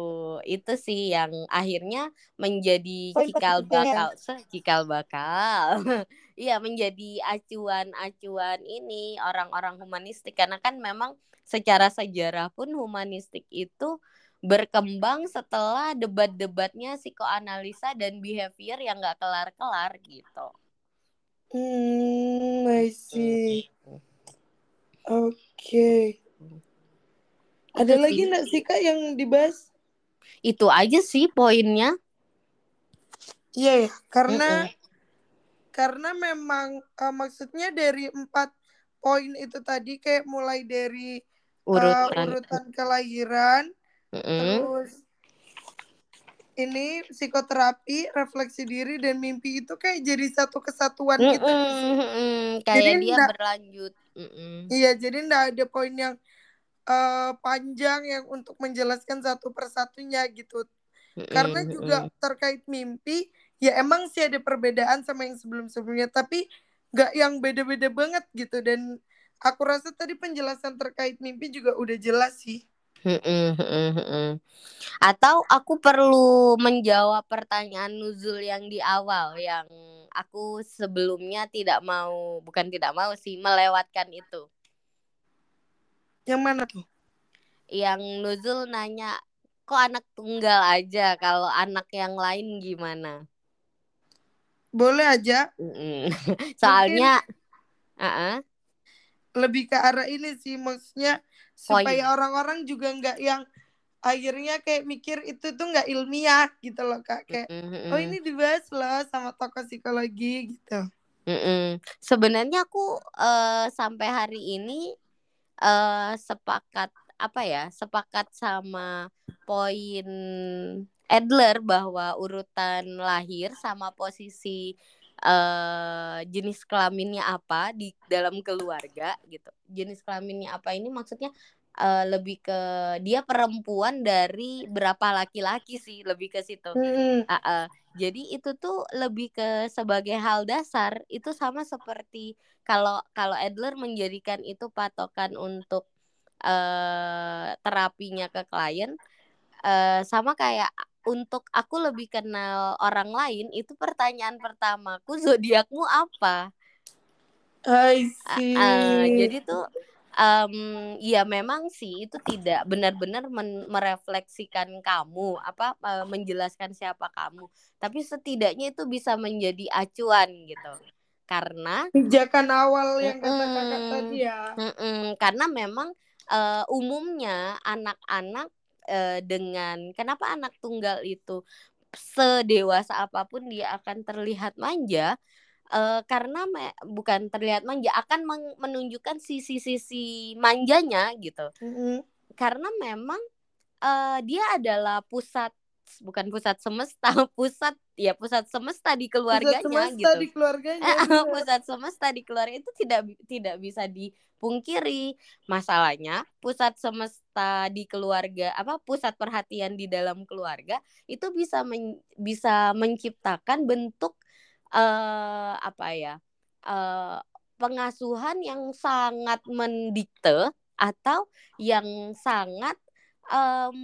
[SPEAKER 2] itu sih yang akhirnya menjadi
[SPEAKER 1] Poin
[SPEAKER 2] cikal
[SPEAKER 1] ya.
[SPEAKER 2] bakal cikal bakal iya menjadi acuan-acuan ini orang-orang humanistik karena kan memang secara sejarah pun humanistik itu berkembang setelah debat-debatnya psikoanalisa dan behavior yang nggak kelar-kelar gitu.
[SPEAKER 1] Hmm, I see. Oke. Ada
[SPEAKER 2] Itu
[SPEAKER 1] lagi nggak sih kak yang dibahas?
[SPEAKER 2] Itu aja sih poinnya.
[SPEAKER 1] Iya ya, karena
[SPEAKER 2] Mm-mm.
[SPEAKER 1] karena memang eh, maksudnya dari empat poin itu tadi kayak mulai dari eh,
[SPEAKER 2] Urutan.
[SPEAKER 1] urutan kelahiran,
[SPEAKER 2] Mm-mm.
[SPEAKER 1] terus ini psikoterapi, refleksi diri dan mimpi itu kayak jadi satu kesatuan gitu. nggak sih?
[SPEAKER 2] Mm-mm, mm-mm. Kayak
[SPEAKER 1] Jadi
[SPEAKER 2] dia
[SPEAKER 1] nggak-
[SPEAKER 2] berlanjut. Mm-mm.
[SPEAKER 1] Iya, jadi nggak ada poin yang eh, panjang yang untuk menjelaskan satu persatunya gitu. Karena juga terkait mimpi, ya emang sih ada perbedaan sama yang sebelum-sebelumnya, tapi nggak yang beda-beda banget gitu. Dan aku rasa tadi penjelasan terkait mimpi juga udah jelas sih.
[SPEAKER 2] Atau aku perlu menjawab pertanyaan Nuzul yang di awal yang aku sebelumnya tidak mau, bukan tidak mau sih, melewatkan itu.
[SPEAKER 1] Yang mana tuh?
[SPEAKER 2] Yang Nuzul nanya, kok anak tunggal aja, kalau anak yang lain gimana?
[SPEAKER 1] Boleh aja,
[SPEAKER 2] Mm-mm. Soalnya, uh-uh,
[SPEAKER 1] lebih ke arah ini sih, maksudnya
[SPEAKER 2] Poin.
[SPEAKER 1] supaya orang-orang juga nggak yang akhirnya kayak mikir itu tuh nggak ilmiah gitu loh kak. Kayak,
[SPEAKER 2] mm-mm,
[SPEAKER 1] oh ini dibahas loh sama tokoh psikologi gitu.
[SPEAKER 2] Mm-mm. Sebenarnya aku uh, sampai hari ini uh, sepakat apa ya? Sepakat sama poin Adler bahwa urutan lahir sama posisi uh, jenis kelaminnya apa di dalam keluarga gitu. Jenis kelaminnya apa ini maksudnya uh, lebih ke dia perempuan dari berapa laki-laki sih lebih ke situ.
[SPEAKER 1] Mm-hmm.
[SPEAKER 2] Uh, uh, jadi itu tuh lebih ke sebagai hal dasar itu sama seperti kalau kalau Adler menjadikan itu patokan untuk uh, terapinya ke klien uh, sama kayak untuk aku lebih kenal orang lain itu pertanyaan pertamaku zodiakmu apa?
[SPEAKER 1] I see.
[SPEAKER 2] Uh, uh, jadi tuh um, ya memang sih itu tidak benar-benar merefleksikan kamu apa uh, menjelaskan siapa kamu. Tapi setidaknya itu bisa menjadi acuan gitu. Karena
[SPEAKER 1] pijakan awal yang mm, kata kakak tadi ya.
[SPEAKER 2] mm -mm, karena memang uh, umumnya anak-anak uh, dengan kenapa anak tunggal itu sedewasa apa pun dia akan terlihat manja uh, karena me, bukan terlihat manja akan menunjukkan sisi-sisi manjanya gitu.
[SPEAKER 1] Mm-hmm.
[SPEAKER 2] karena memang uh, dia adalah pusat bukan pusat semesta pusat ya pusat semesta di keluarganya pusat semesta gitu.
[SPEAKER 1] di keluarganya
[SPEAKER 2] pusat semesta di keluarga itu tidak tidak bisa dipungkiri. Masalahnya pusat semesta di keluarga apa pusat perhatian di dalam keluarga itu bisa men, bisa menciptakan bentuk uh, apa ya uh, pengasuhan yang sangat mendikte atau yang sangat um,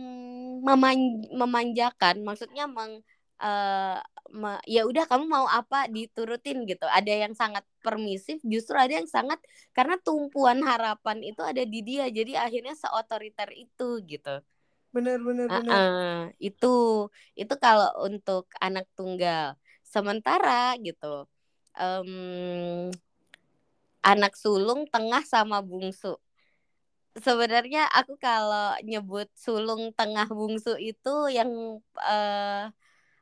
[SPEAKER 2] meman memanjakan maksudnya meng uh, me, ya udah kamu mau apa diturutin gitu. Ada yang sangat permisif justru ada yang sangat karena tumpuan harapan itu ada di dia jadi akhirnya seotoriter itu gitu.
[SPEAKER 1] Benar benar
[SPEAKER 2] uh -uh, itu itu kalau untuk anak tunggal sementara gitu. Um, anak sulung tengah sama bungsu. Sebenarnya aku kalau nyebut sulung tengah bungsu itu yang uh,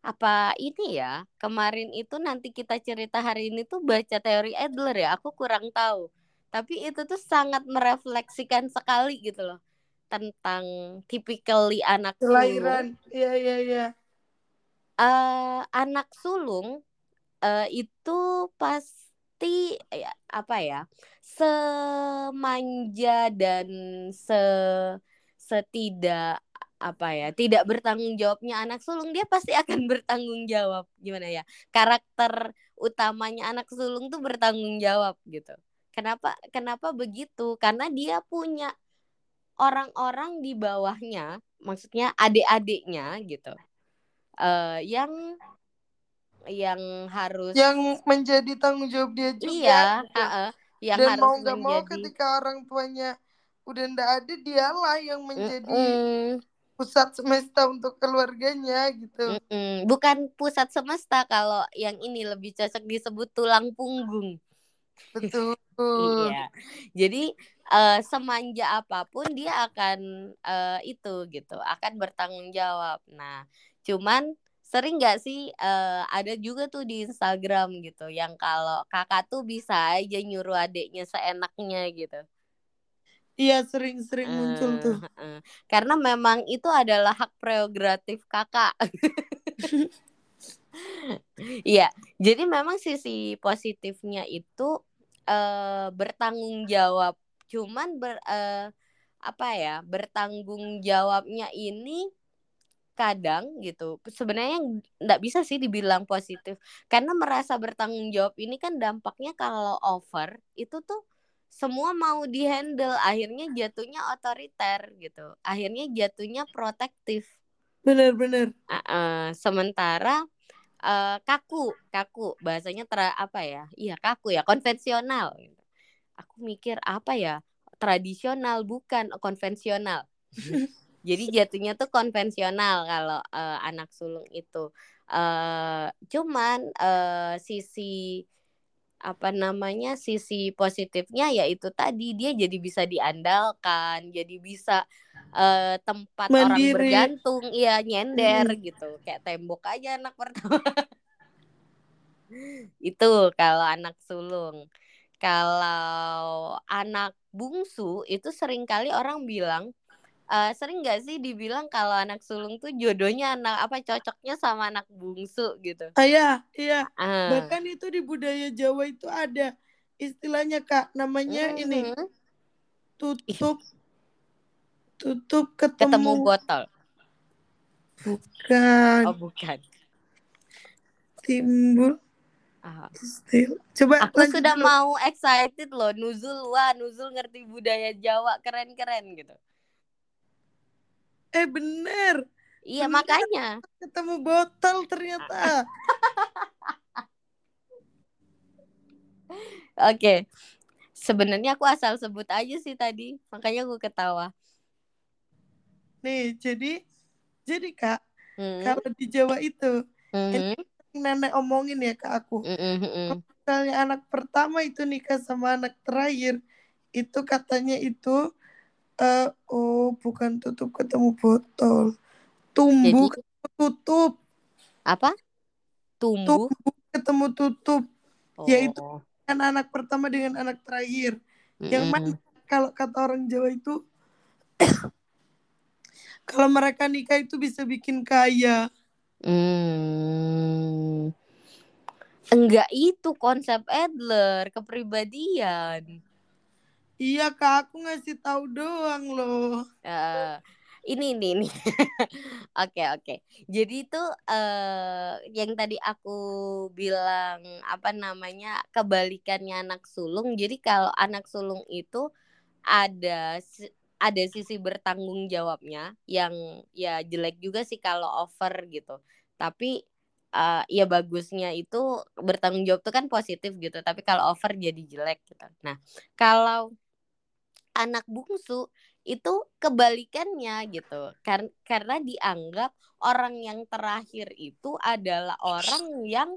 [SPEAKER 2] apa ini ya kemarin itu nanti kita cerita hari ini tuh baca teori Adler ya aku kurang tahu. Tapi itu tuh sangat merefleksikan sekali gitu loh tentang typically anak
[SPEAKER 1] kelahiran. Iya iya iya
[SPEAKER 2] uh, anak sulung uh, itu pasti ya, apa ya semanja dan se setidak apa ya tidak bertanggung jawabnya anak sulung dia pasti akan bertanggung jawab. Gimana ya karakter utamanya anak sulung tuh bertanggung jawab gitu. Kenapa kenapa begitu? Karena dia punya orang-orang di bawahnya maksudnya adik-adiknya gitu uh, yang yang harus
[SPEAKER 1] yang menjadi tanggung jawab dia juga
[SPEAKER 2] iya uh, uh, yang
[SPEAKER 1] dan
[SPEAKER 2] harus
[SPEAKER 1] mau nggak
[SPEAKER 2] menjadi...
[SPEAKER 1] mau ketika orang tuanya udah ndak ada dialah yang menjadi mm -mm. pusat semesta untuk keluarganya gitu.
[SPEAKER 2] Mm -mm. bukan pusat semesta kalau yang ini lebih cocok disebut tulang punggung.
[SPEAKER 1] Betul.
[SPEAKER 2] Iya. Jadi uh, semanja apa pun dia akan uh, itu gitu akan bertanggung jawab. Nah Cuman sering nggak sih uh, ada juga tuh di Instagram gitu yang kalau kakak tuh bisa aja nyuruh adiknya seenaknya gitu.
[SPEAKER 1] Iya sering-sering uh, muncul tuh.
[SPEAKER 2] Uh, karena memang itu adalah hak prerogatif kakak. Iya, jadi memang sisi positifnya itu uh, bertanggung jawab. Cuman ber, uh, apa ya bertanggung jawabnya ini kadang gitu sebenarnya nggak bisa sih dibilang positif. Karena merasa bertanggung jawab ini kan dampaknya kalau over itu tuh semua mau dihandle akhirnya jatuhnya otoriter gitu. Akhirnya jatuhnya protektif.
[SPEAKER 1] Benar-benar
[SPEAKER 2] uh -uh. sementara uh, kaku kaku bahasanya ter apa ya? Iya kaku ya konvensional gitu. aku mikir apa ya? Tradisional bukan konvensional Jadi jatuhnya tuh konvensional kalau uh, anak sulung itu. Uh, cuman uh, sisi apa namanya sisi positifnya yaitu tadi dia jadi bisa diandalkan, jadi bisa uh, tempat Mandiri. orang bergantung, iya nyender hmm. gitu, kayak tembok aja anak pertama. Itu kalau anak sulung. Kalau anak bungsu itu sering kali orang bilang uh, sering nggak sih dibilang kalau anak sulung tuh jodohnya anak apa cocoknya sama anak bungsu gitu?
[SPEAKER 1] Ah, iya, iya.
[SPEAKER 2] Uh.
[SPEAKER 1] Bahkan itu di budaya Jawa itu ada istilahnya kak, namanya mm -hmm. ini tutup tutup ketemu
[SPEAKER 2] ketemu botol.
[SPEAKER 1] Bukan.
[SPEAKER 2] Oh bukan.
[SPEAKER 1] Timbul.
[SPEAKER 2] Ah.
[SPEAKER 1] Still. Coba
[SPEAKER 2] aku sudah dulu. mau excited loh Nuzul wah Nuzul ngerti budaya Jawa keren-keren gitu
[SPEAKER 1] eh bener
[SPEAKER 2] iya bener. makanya
[SPEAKER 1] ketemu botol ternyata
[SPEAKER 2] oke okay. sebenarnya aku asal sebut aja sih tadi makanya aku ketawa
[SPEAKER 1] nih jadi jadi kak hmm. kalau di Jawa itu hmm. ini nenek omongin ya ke aku hmm. hmm. misalnya anak pertama itu nikah sama anak terakhir itu katanya itu uh, oh bukan tutup ketemu botol. Tumbuh Jadi, ketemu tutup.
[SPEAKER 2] Apa? Tumbuh,
[SPEAKER 1] tumbuh ketemu tutup. Oh. yaitu kan anak pertama dengan anak terakhir. Mm-hmm. yang mana kalau kata orang Jawa itu kalau mereka nikah itu bisa bikin kaya.
[SPEAKER 2] Hmm. enggak itu konsep Adler kepribadian
[SPEAKER 1] Iya kak, aku ngasih tahu doang loh.
[SPEAKER 2] Uh, ini ini ini. Oke oke. Jadi itu uh, yang tadi aku bilang apa namanya kebalikannya anak sulung. Jadi kalau anak sulung itu ada ada sisi bertanggung jawabnya yang ya jelek juga sih kalau over gitu. Tapi uh, ya bagusnya itu bertanggung jawab itu kan positif gitu. Tapi kalau over jadi jelek gitu. Nah kalau anak bungsu itu kebalikannya gitu. Kar karena dianggap orang yang terakhir itu adalah orang yang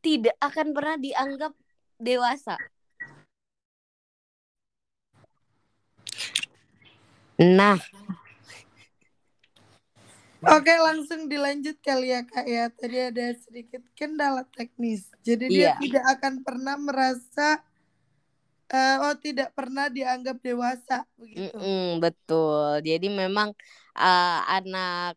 [SPEAKER 2] tidak akan pernah dianggap dewasa. Nah.
[SPEAKER 1] Oke langsung dilanjut kali ya kak ya. Tadi ada sedikit kendala teknis. Jadi dia yeah. tidak akan pernah merasa uh, oh tidak pernah dianggap dewasa begitu. Mm
[SPEAKER 2] -mm, betul. Jadi memang uh, anak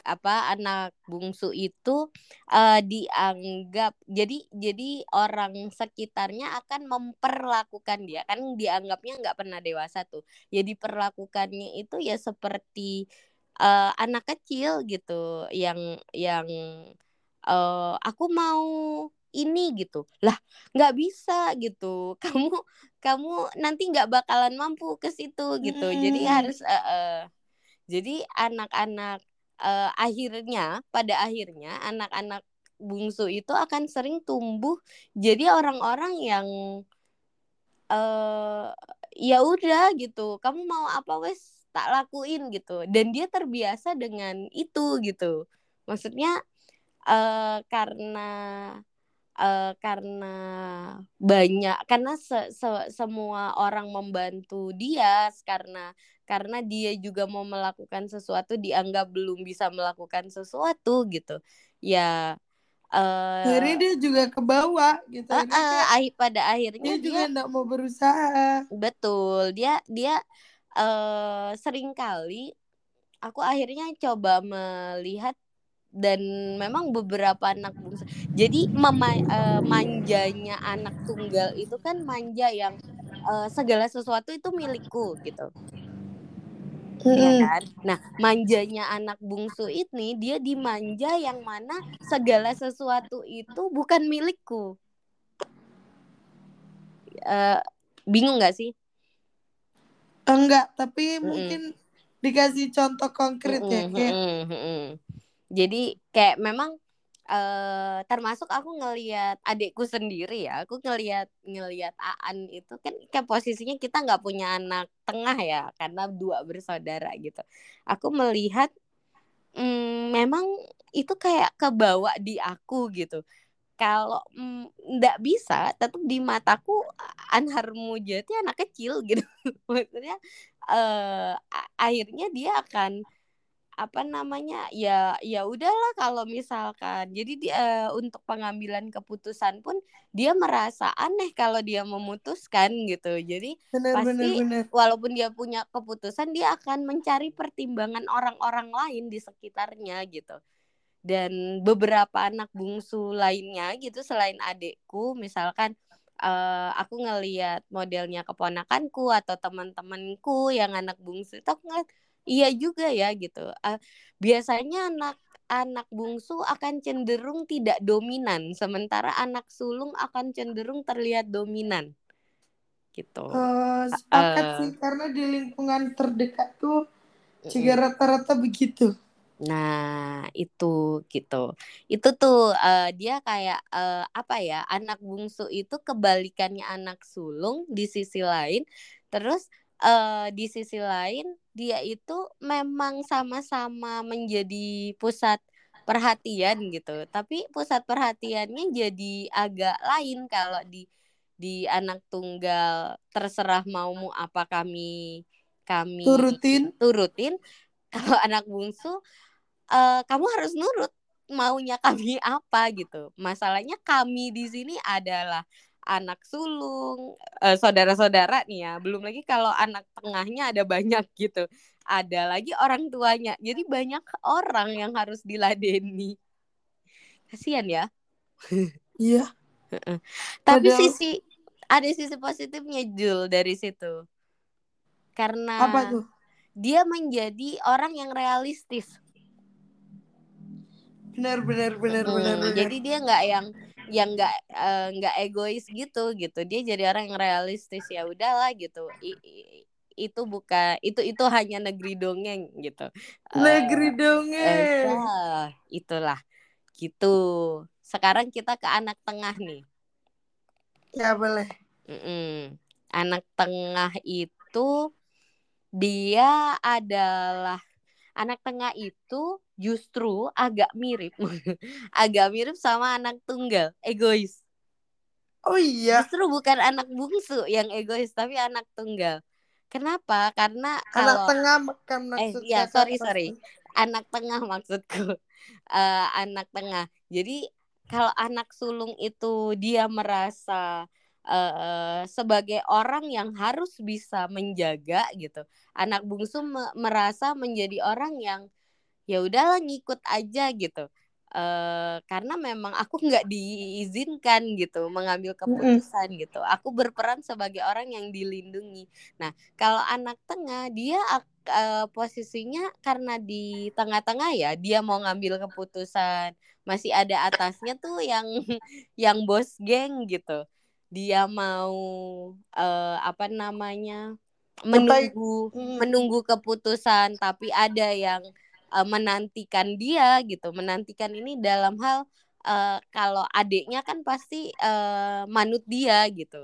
[SPEAKER 2] apa anak bungsu itu uh, dianggap jadi jadi orang sekitarnya akan memperlakukan dia kan dianggapnya nggak pernah dewasa tuh jadi ya perlakukannya itu ya seperti uh, anak kecil gitu yang yang uh, aku mau ini gitu. Lah nggak bisa gitu. Kamu kamu nanti nggak bakalan mampu ke situ gitu. Hmm. jadi harus uh, uh, jadi anak-anak uh, akhirnya pada akhirnya anak-anak bungsu itu akan sering tumbuh jadi orang-orang yang uh, ya udah gitu. Kamu mau apa wes tak lakuin gitu. Dan dia terbiasa dengan itu gitu. Maksudnya uh, karena uh, karena banyak karena se, se, semua orang membantu dia karena karena dia juga mau melakukan sesuatu dianggap belum bisa melakukan sesuatu gitu. Ya
[SPEAKER 1] uh, akhirnya dia juga ke bawah gitu uh,
[SPEAKER 2] uh, pada akhirnya
[SPEAKER 1] dia, dia juga tidak mau berusaha.
[SPEAKER 2] Betul dia dia uh, sering kali aku akhirnya coba melihat dan memang beberapa anak bungsu jadi mema, uh, manjanya anak tunggal itu kan manja yang uh, segala sesuatu itu milikku gitu. Mm. ya kan? Nah manjanya anak bungsu ini dia dimanja yang mana segala sesuatu itu bukan milikku. Uh, bingung nggak sih?
[SPEAKER 1] Enggak tapi mm -mm. mungkin dikasih contoh konkret mm -mm, ya kayak mm -mm, mm -mm
[SPEAKER 2] jadi kayak memang uh, termasuk aku ngelihat adikku sendiri ya aku ngelihat ngelihat Aan itu kan kayak posisinya kita nggak punya anak tengah ya karena dua bersaudara gitu. Aku melihat hmm, memang itu kayak kebawa di aku gitu. Kalau nggak mm, bisa tetap di mataku Anhar Mujati anak kecil gitu. Maksudnya uh, akhirnya dia akan apa namanya ya ya udahlah kalau misalkan. Jadi dia untuk pengambilan keputusan pun dia merasa aneh kalau dia memutuskan gitu. Jadi
[SPEAKER 1] bener,
[SPEAKER 2] pasti
[SPEAKER 1] bener, bener.
[SPEAKER 2] walaupun dia punya keputusan dia akan mencari pertimbangan orang-orang lain di sekitarnya gitu. Dan beberapa anak bungsu lainnya gitu selain adekku misalkan uh, aku ngeliat modelnya keponakanku atau teman-temanku yang anak bungsu itu aku ngeliat iya juga ya gitu uh, biasanya anak anak bungsu akan cenderung tidak dominan sementara anak sulung akan cenderung terlihat dominan gitu
[SPEAKER 1] uh, sepakat uh, sih karena di lingkungan terdekat tuh juga rata-rata begitu
[SPEAKER 2] Nah, itu gitu. Itu tuh uh, dia kayak uh, apa ya? Anak bungsu itu kebalikannya anak sulung di sisi lain. Terus uh, di sisi lain dia itu memang sama-sama menjadi pusat perhatian gitu. Tapi pusat perhatiannya jadi agak lain kalau di di anak tunggal terserah maumu apa kami kami
[SPEAKER 1] turutin.
[SPEAKER 2] turutin. Kalau anak bungsu uh, kamu harus nurut maunya kami apa gitu. Masalahnya kami di sini adalah anak sulung, uh, saudara-saudara nih ya. Belum lagi kalau anak tengahnya ada banyak gitu. Ada lagi orang tuanya. Jadi banyak orang yang harus diladeni. Kasihan ya.
[SPEAKER 1] Iya.
[SPEAKER 2] Tapi Padahal... sisi ada sisi positifnya Jul dari situ. Karena
[SPEAKER 1] Apa tuh?
[SPEAKER 2] Dia menjadi orang yang realistis.
[SPEAKER 1] Benar benar benar hmm, benar.
[SPEAKER 2] Jadi dia nggak yang yang nggak eh, nggak uh, egois gitu gitu. Dia jadi orang yang realistis ya udahlah gitu. I, i, itu bukan itu itu hanya negeri dongeng gitu.
[SPEAKER 1] Negeri uh, dongeng
[SPEAKER 2] uh, itulah. Gitu. Sekarang kita ke anak tengah nih.
[SPEAKER 1] Ya boleh.
[SPEAKER 2] Mm -mm. anak tengah itu dia adalah anak tengah itu justru agak mirip. Agak mirip sama anak tunggal egois.
[SPEAKER 1] Oh iya.
[SPEAKER 2] Justru bukan anak bungsu yang egois tapi anak tunggal. Kenapa? Karena
[SPEAKER 1] kalau anak tengah kan
[SPEAKER 2] eh ya sorry sorry. anak tengah maksudku. Uh, anak tengah. Jadi kalau anak sulung itu dia merasa uh, sebagai orang yang harus bisa menjaga gitu. Anak bungsu me merasa menjadi orang yang ya udahlah ngikut aja gitu. Uh, karena memang aku nggak diizinkan gitu mengambil keputusan mm -hmm. gitu. Aku berperan sebagai orang yang dilindungi. Nah, kalau anak tengah dia uh, posisinya karena di tengah-tengah ya, dia mau ngambil keputusan, masih ada atasnya tuh yang yang bos geng gitu dia mau uh, apa namanya menunggu hmm. menunggu keputusan tapi ada yang uh, menantikan dia gitu. Menantikan ini dalam hal uh, kalau adiknya kan pasti uh, manut dia gitu.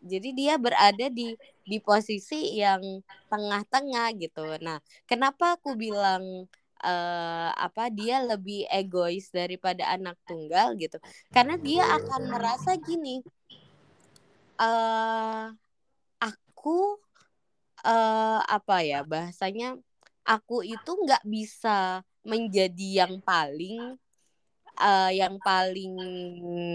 [SPEAKER 2] Jadi dia berada di di posisi yang tengah-tengah gitu. Nah kenapa aku bilang uh, apa dia lebih egois daripada anak tunggal gitu karena dia akan merasa gini uh, aku uh, apa ya bahasanya aku itu nggak bisa menjadi yang paling uh, yang paling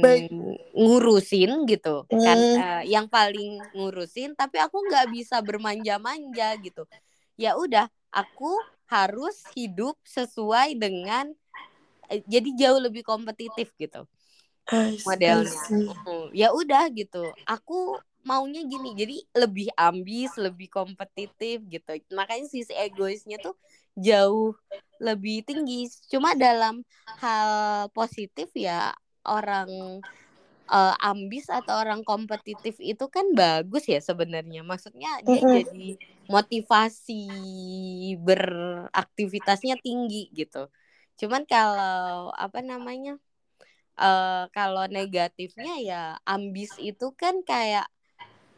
[SPEAKER 2] Baik. ngurusin gitu mm. kan uh, yang paling ngurusin tapi aku nggak bisa bermanja-manja gitu ya udah aku harus hidup sesuai dengan eh, jadi jauh lebih kompetitif gitu modelnya. ya udah gitu. Aku maunya gini jadi lebih ambis lebih kompetitif gitu. Makanya sisi egoisnya tuh jauh lebih tinggi. Cuma dalam hal positif ya orang uh, ambis atau orang kompetitif itu kan bagus ya sebenarnya. Maksudnya dia mm -hmm. jadi motivasi beraktivitasnya tinggi gitu. Cuman kalau apa namanya? Uh, kalau negatifnya ya ambis itu kan kayak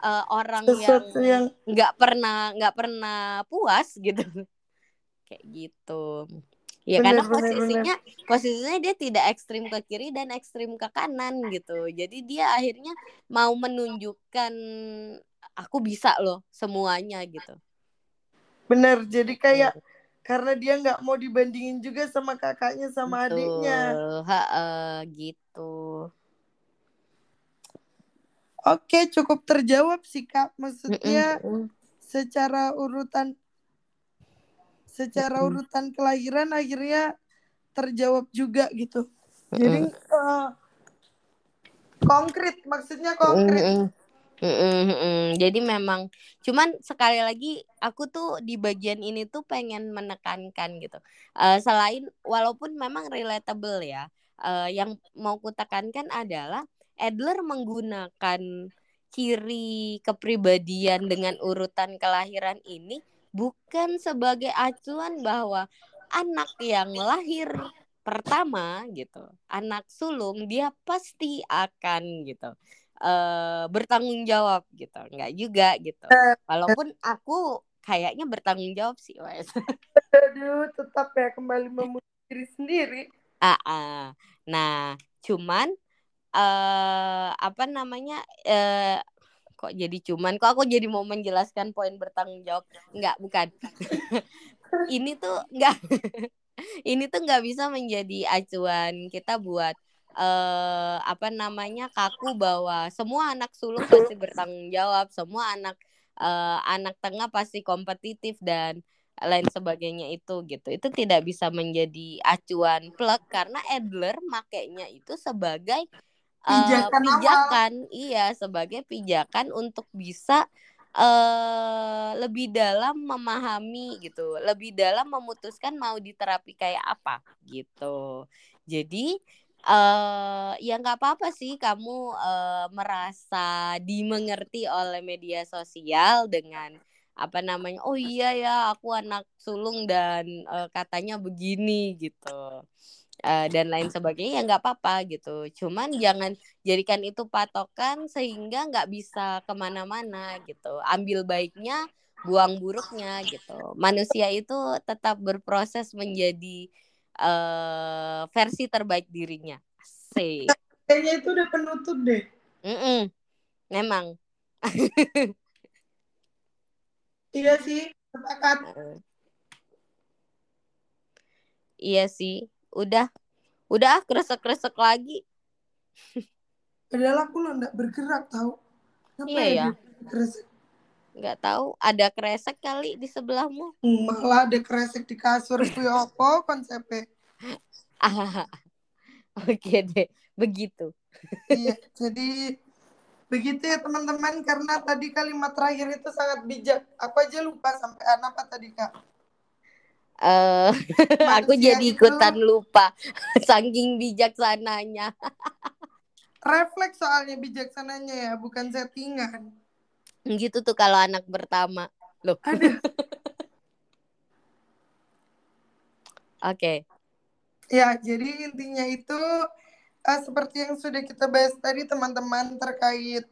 [SPEAKER 2] uh, orang Sesuatu yang nggak yang... pernah nggak pernah puas gitu. kayak gitu. Ya bener, karena posisinya bener. posisinya dia tidak ekstrim ke kiri dan ekstrim ke kanan gitu. Jadi dia akhirnya mau menunjukkan aku bisa loh semuanya gitu.
[SPEAKER 1] Bener. Jadi kayak karena dia nggak mau dibandingin juga sama kakaknya sama
[SPEAKER 2] Betul.
[SPEAKER 1] adiknya.
[SPEAKER 2] Ha, gitu.
[SPEAKER 1] Oke, cukup terjawab sih Kak. Maksudnya secara urutan secara urutan kelahiran akhirnya terjawab juga gitu. Jadi eh, konkret, maksudnya konkret.
[SPEAKER 2] Mm-mm. Jadi memang cuman sekali lagi aku tuh di bagian ini tuh pengen menekankan gitu. Eh, selain walaupun memang relatable ya, eh, yang mau kutekankan adalah Adler menggunakan ciri kepribadian dengan urutan kelahiran ini bukan sebagai acuan bahwa anak yang lahir pertama gitu, anak sulung dia pasti akan gitu eh bertanggung jawab gitu nggak juga gitu walaupun aku kayaknya bertanggung jawab sih Wes
[SPEAKER 1] Aduh, tetap ya kembali memuji diri sendiri.
[SPEAKER 2] ah ah. nah cuman eh apa namanya eh kok jadi cuman. Kok aku jadi mau menjelaskan poin bertanggung jawab? Nggak bukan. Ini tuh nggak ini tuh nggak bisa menjadi acuan kita buat eh apa namanya kaku bahwa semua anak sulung pasti bertanggung jawab, semua anak eh, anak tengah pasti kompetitif dan lain sebagainya itu gitu. Itu tidak bisa menjadi acuan plek karena Adler makainya itu sebagai eh,
[SPEAKER 1] Pijakan awal.
[SPEAKER 2] pijakan, iya sebagai pijakan untuk bisa eh lebih dalam memahami gitu, lebih dalam memutuskan mau diterapi kayak apa gitu. Jadi eh ya nggak apa-apa sih kamu eh, merasa dimengerti oleh media sosial dengan apa namanya oh iya ya aku anak sulung dan eh, katanya begini gitu Eh, dan lain sebagainya ya nggak apa-apa gitu cuman jangan jadikan itu patokan sehingga nggak bisa ke mana-mana gitu ambil baiknya buang buruknya gitu manusia itu tetap berproses menjadi eh versi terbaik dirinya. Asik.
[SPEAKER 1] Kayaknya itu udah penutup deh.
[SPEAKER 2] Mm-mm. Memang.
[SPEAKER 1] Iya sih, sepakat.
[SPEAKER 2] Iya sih. Udah. Udah kresek-kresek lagi.
[SPEAKER 1] Padahal aku lo nggak bergerak tau. Kenapa
[SPEAKER 2] Iya ya.
[SPEAKER 1] Kresek?
[SPEAKER 2] Nggak tahu ada kresek kali di sebelahmu.
[SPEAKER 1] Malah ada kresek di kasur kuwi opo konsepnya.
[SPEAKER 2] Ah. Oke deh, begitu.
[SPEAKER 1] Iya, jadi begitu ya teman-teman karena tadi kalimat terakhir itu sangat bijak. Aku aja lupa sampai apa tadi kak.
[SPEAKER 2] Eh, aku jadi
[SPEAKER 1] itu-
[SPEAKER 2] ikutan lupa saking bijaksananya.
[SPEAKER 1] Refleks soalnya bijaksananya ya, bukan settingan.
[SPEAKER 2] Gitu tuh kalau anak pertama. Loh.
[SPEAKER 1] Aduh,
[SPEAKER 2] Oke.
[SPEAKER 1] ya jadi intinya itu eh, seperti yang sudah kita bahas tadi teman-teman terkait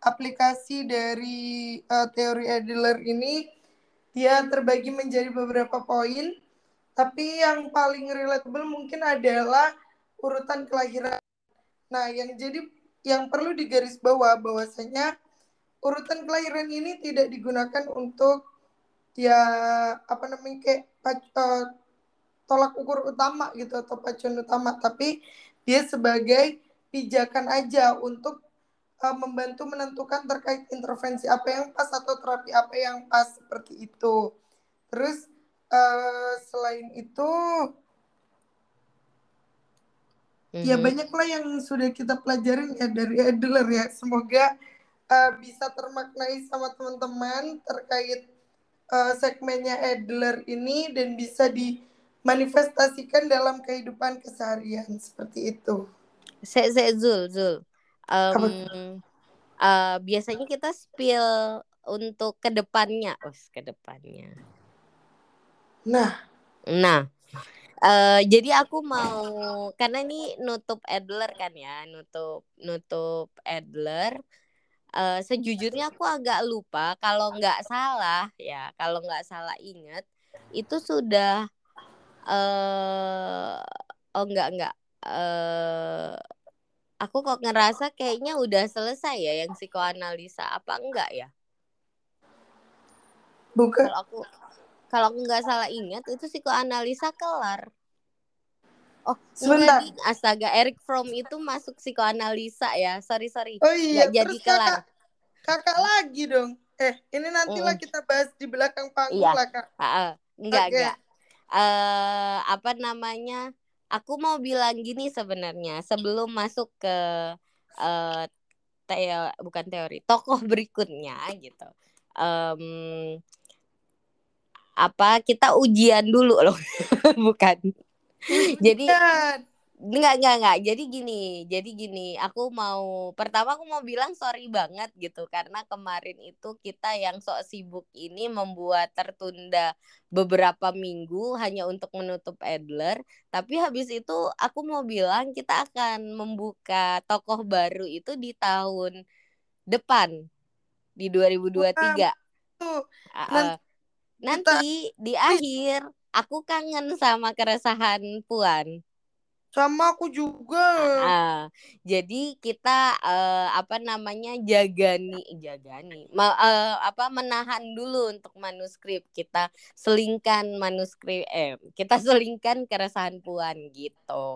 [SPEAKER 1] aplikasi dari eh, teori Adler ini dia terbagi menjadi beberapa poin tapi yang paling relatable mungkin adalah urutan kelahiran. Nah yang jadi yang perlu digarisbawah bahwasanya urutan kelahiran ini tidak digunakan untuk ya apa namanya kayak eh, tolak ukur utama gitu atau pacuan utama tapi dia sebagai pijakan aja untuk uh, membantu menentukan terkait intervensi apa yang pas atau terapi apa yang pas seperti itu terus uh, selain itu ya
[SPEAKER 2] Mhm.
[SPEAKER 1] banyaklah yang sudah kita pelajarin ya dari Adler ya semoga uh, bisa termaknai sama teman-teman terkait uh, segmennya Adler ini dan bisa dimanifestasikan dalam kehidupan keseharian seperti itu.
[SPEAKER 2] Se Zul, Zul.
[SPEAKER 1] Apa?
[SPEAKER 2] eh, biasanya kita spill untuk ke depannya, oh ke depannya.
[SPEAKER 1] Nah,
[SPEAKER 2] Nah, eh, jadi aku mau karena ini nutup Adler kan ya, nutup nutup Adler. Eh, sejujurnya aku agak lupa kalau nggak salah ya, kalau nggak salah inget itu sudah eh oh enggak enggak eh aku kok ngerasa kayaknya udah selesai ya yang psikoanalisa apa enggak ya?
[SPEAKER 1] bukan
[SPEAKER 2] Kalau aku kalau nggak salah ingat itu psikoanalisa kelar. Oh,
[SPEAKER 1] Sebentar.
[SPEAKER 2] enggak, astaga Eric Fromm itu masuk psikoanalisa ya. Sorry sorry.
[SPEAKER 1] Oh iya,
[SPEAKER 2] jadi
[SPEAKER 1] terus
[SPEAKER 2] kelar.
[SPEAKER 1] kakak, kakak lagi dong. Eh, ini nantilah
[SPEAKER 2] Mm.
[SPEAKER 1] kita bahas di belakang panggung
[SPEAKER 2] Iya.
[SPEAKER 1] lah kak.
[SPEAKER 2] Ah. enggak
[SPEAKER 1] Oke.
[SPEAKER 2] enggak. Eh apa namanya? Aku mau bilang gini sebenarnya sebelum masuk ke eh teo bukan teori, tokoh berikutnya gitu. Em, apa kita ujian dulu loh, bukan? Jadi Enggak, enggak, enggak. Jadi gini, jadi gini, aku mau pertama aku mau bilang sorry banget gitu karena kemarin itu kita yang sok sibuk ini membuat tertunda beberapa minggu hanya untuk menutup Adler, tapi habis itu aku mau bilang kita akan membuka tokoh baru itu di tahun depan di 2023.
[SPEAKER 1] tuh, Nan-.
[SPEAKER 2] Nanti di akhir aku kangen sama keresahan Puan.
[SPEAKER 1] Sama aku juga.
[SPEAKER 2] Ah, jadi kita eh, apa namanya jagani jagani ma- eh, apa menahan dulu untuk manuskrip kita selingkan manuskrip eh kita selingkan keresahan puan gitu.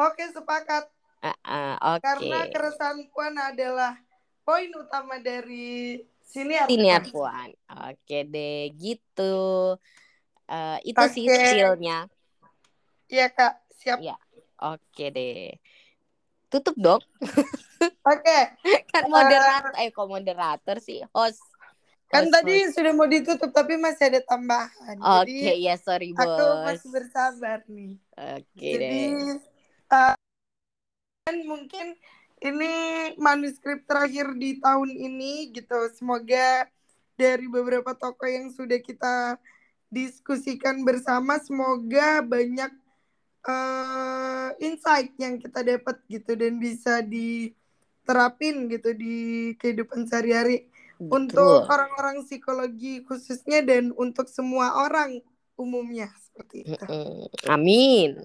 [SPEAKER 1] Oke, sepakat.
[SPEAKER 2] Ah, ah, Oke.
[SPEAKER 1] Karena keresahan Puan adalah poin utama dari siniar.
[SPEAKER 2] Siniar puan. Oke deh gitu. Eh, itu sih
[SPEAKER 1] Oke.
[SPEAKER 2] skillnya.
[SPEAKER 1] Iya kak, siap.
[SPEAKER 2] Ya. Oke deh. Tutup dong.
[SPEAKER 1] Oke,
[SPEAKER 2] Kan moderator eh kok moderator sih host.
[SPEAKER 1] kan
[SPEAKER 2] Host,
[SPEAKER 1] tadi
[SPEAKER 2] host.
[SPEAKER 1] sudah mau ditutup tapi masih ada tambahan.
[SPEAKER 2] Oke,
[SPEAKER 1] Jadi
[SPEAKER 2] ya sorry bos.
[SPEAKER 1] aku masih bersabar nih.
[SPEAKER 2] Oke
[SPEAKER 1] Jadi
[SPEAKER 2] deh.
[SPEAKER 1] eh, dan mungkin ini manuskrip terakhir di tahun ini gitu. Semoga dari beberapa tokoh yang sudah kita diskusikan bersama, semoga banyak eh, insight yang kita dapat gitu dan bisa diterapin gitu di kehidupan sehari-hari untuk orang-orang psikologi khususnya dan untuk semua orang umumnya seperti itu.
[SPEAKER 2] Amin.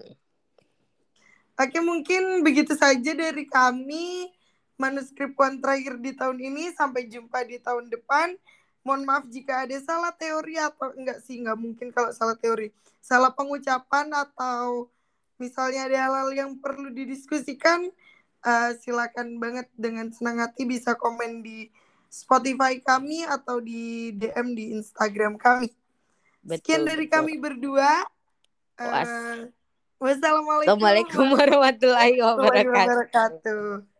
[SPEAKER 1] Oke, mungkin begitu saja dari kami. Manuskrip terakhir di tahun ini. Sampai jumpa di tahun depan. Mohon maaf jika ada salah teori atau enggak sih, enggak mungkin kalau salah teori. Salah pengucapan atau misalnya ada hal-hal yang perlu didiskusikan, eh, silakan banget dengan senang hati bisa komen di Spotify kami atau di DM di Instagram kami. Sekian
[SPEAKER 2] Betul.
[SPEAKER 1] dari
[SPEAKER 2] betul.
[SPEAKER 1] kami berdua.
[SPEAKER 2] Was.
[SPEAKER 1] Eh, wassalamualaikum
[SPEAKER 2] Assalamualaikum warahmatullahi
[SPEAKER 1] wabarakatuh.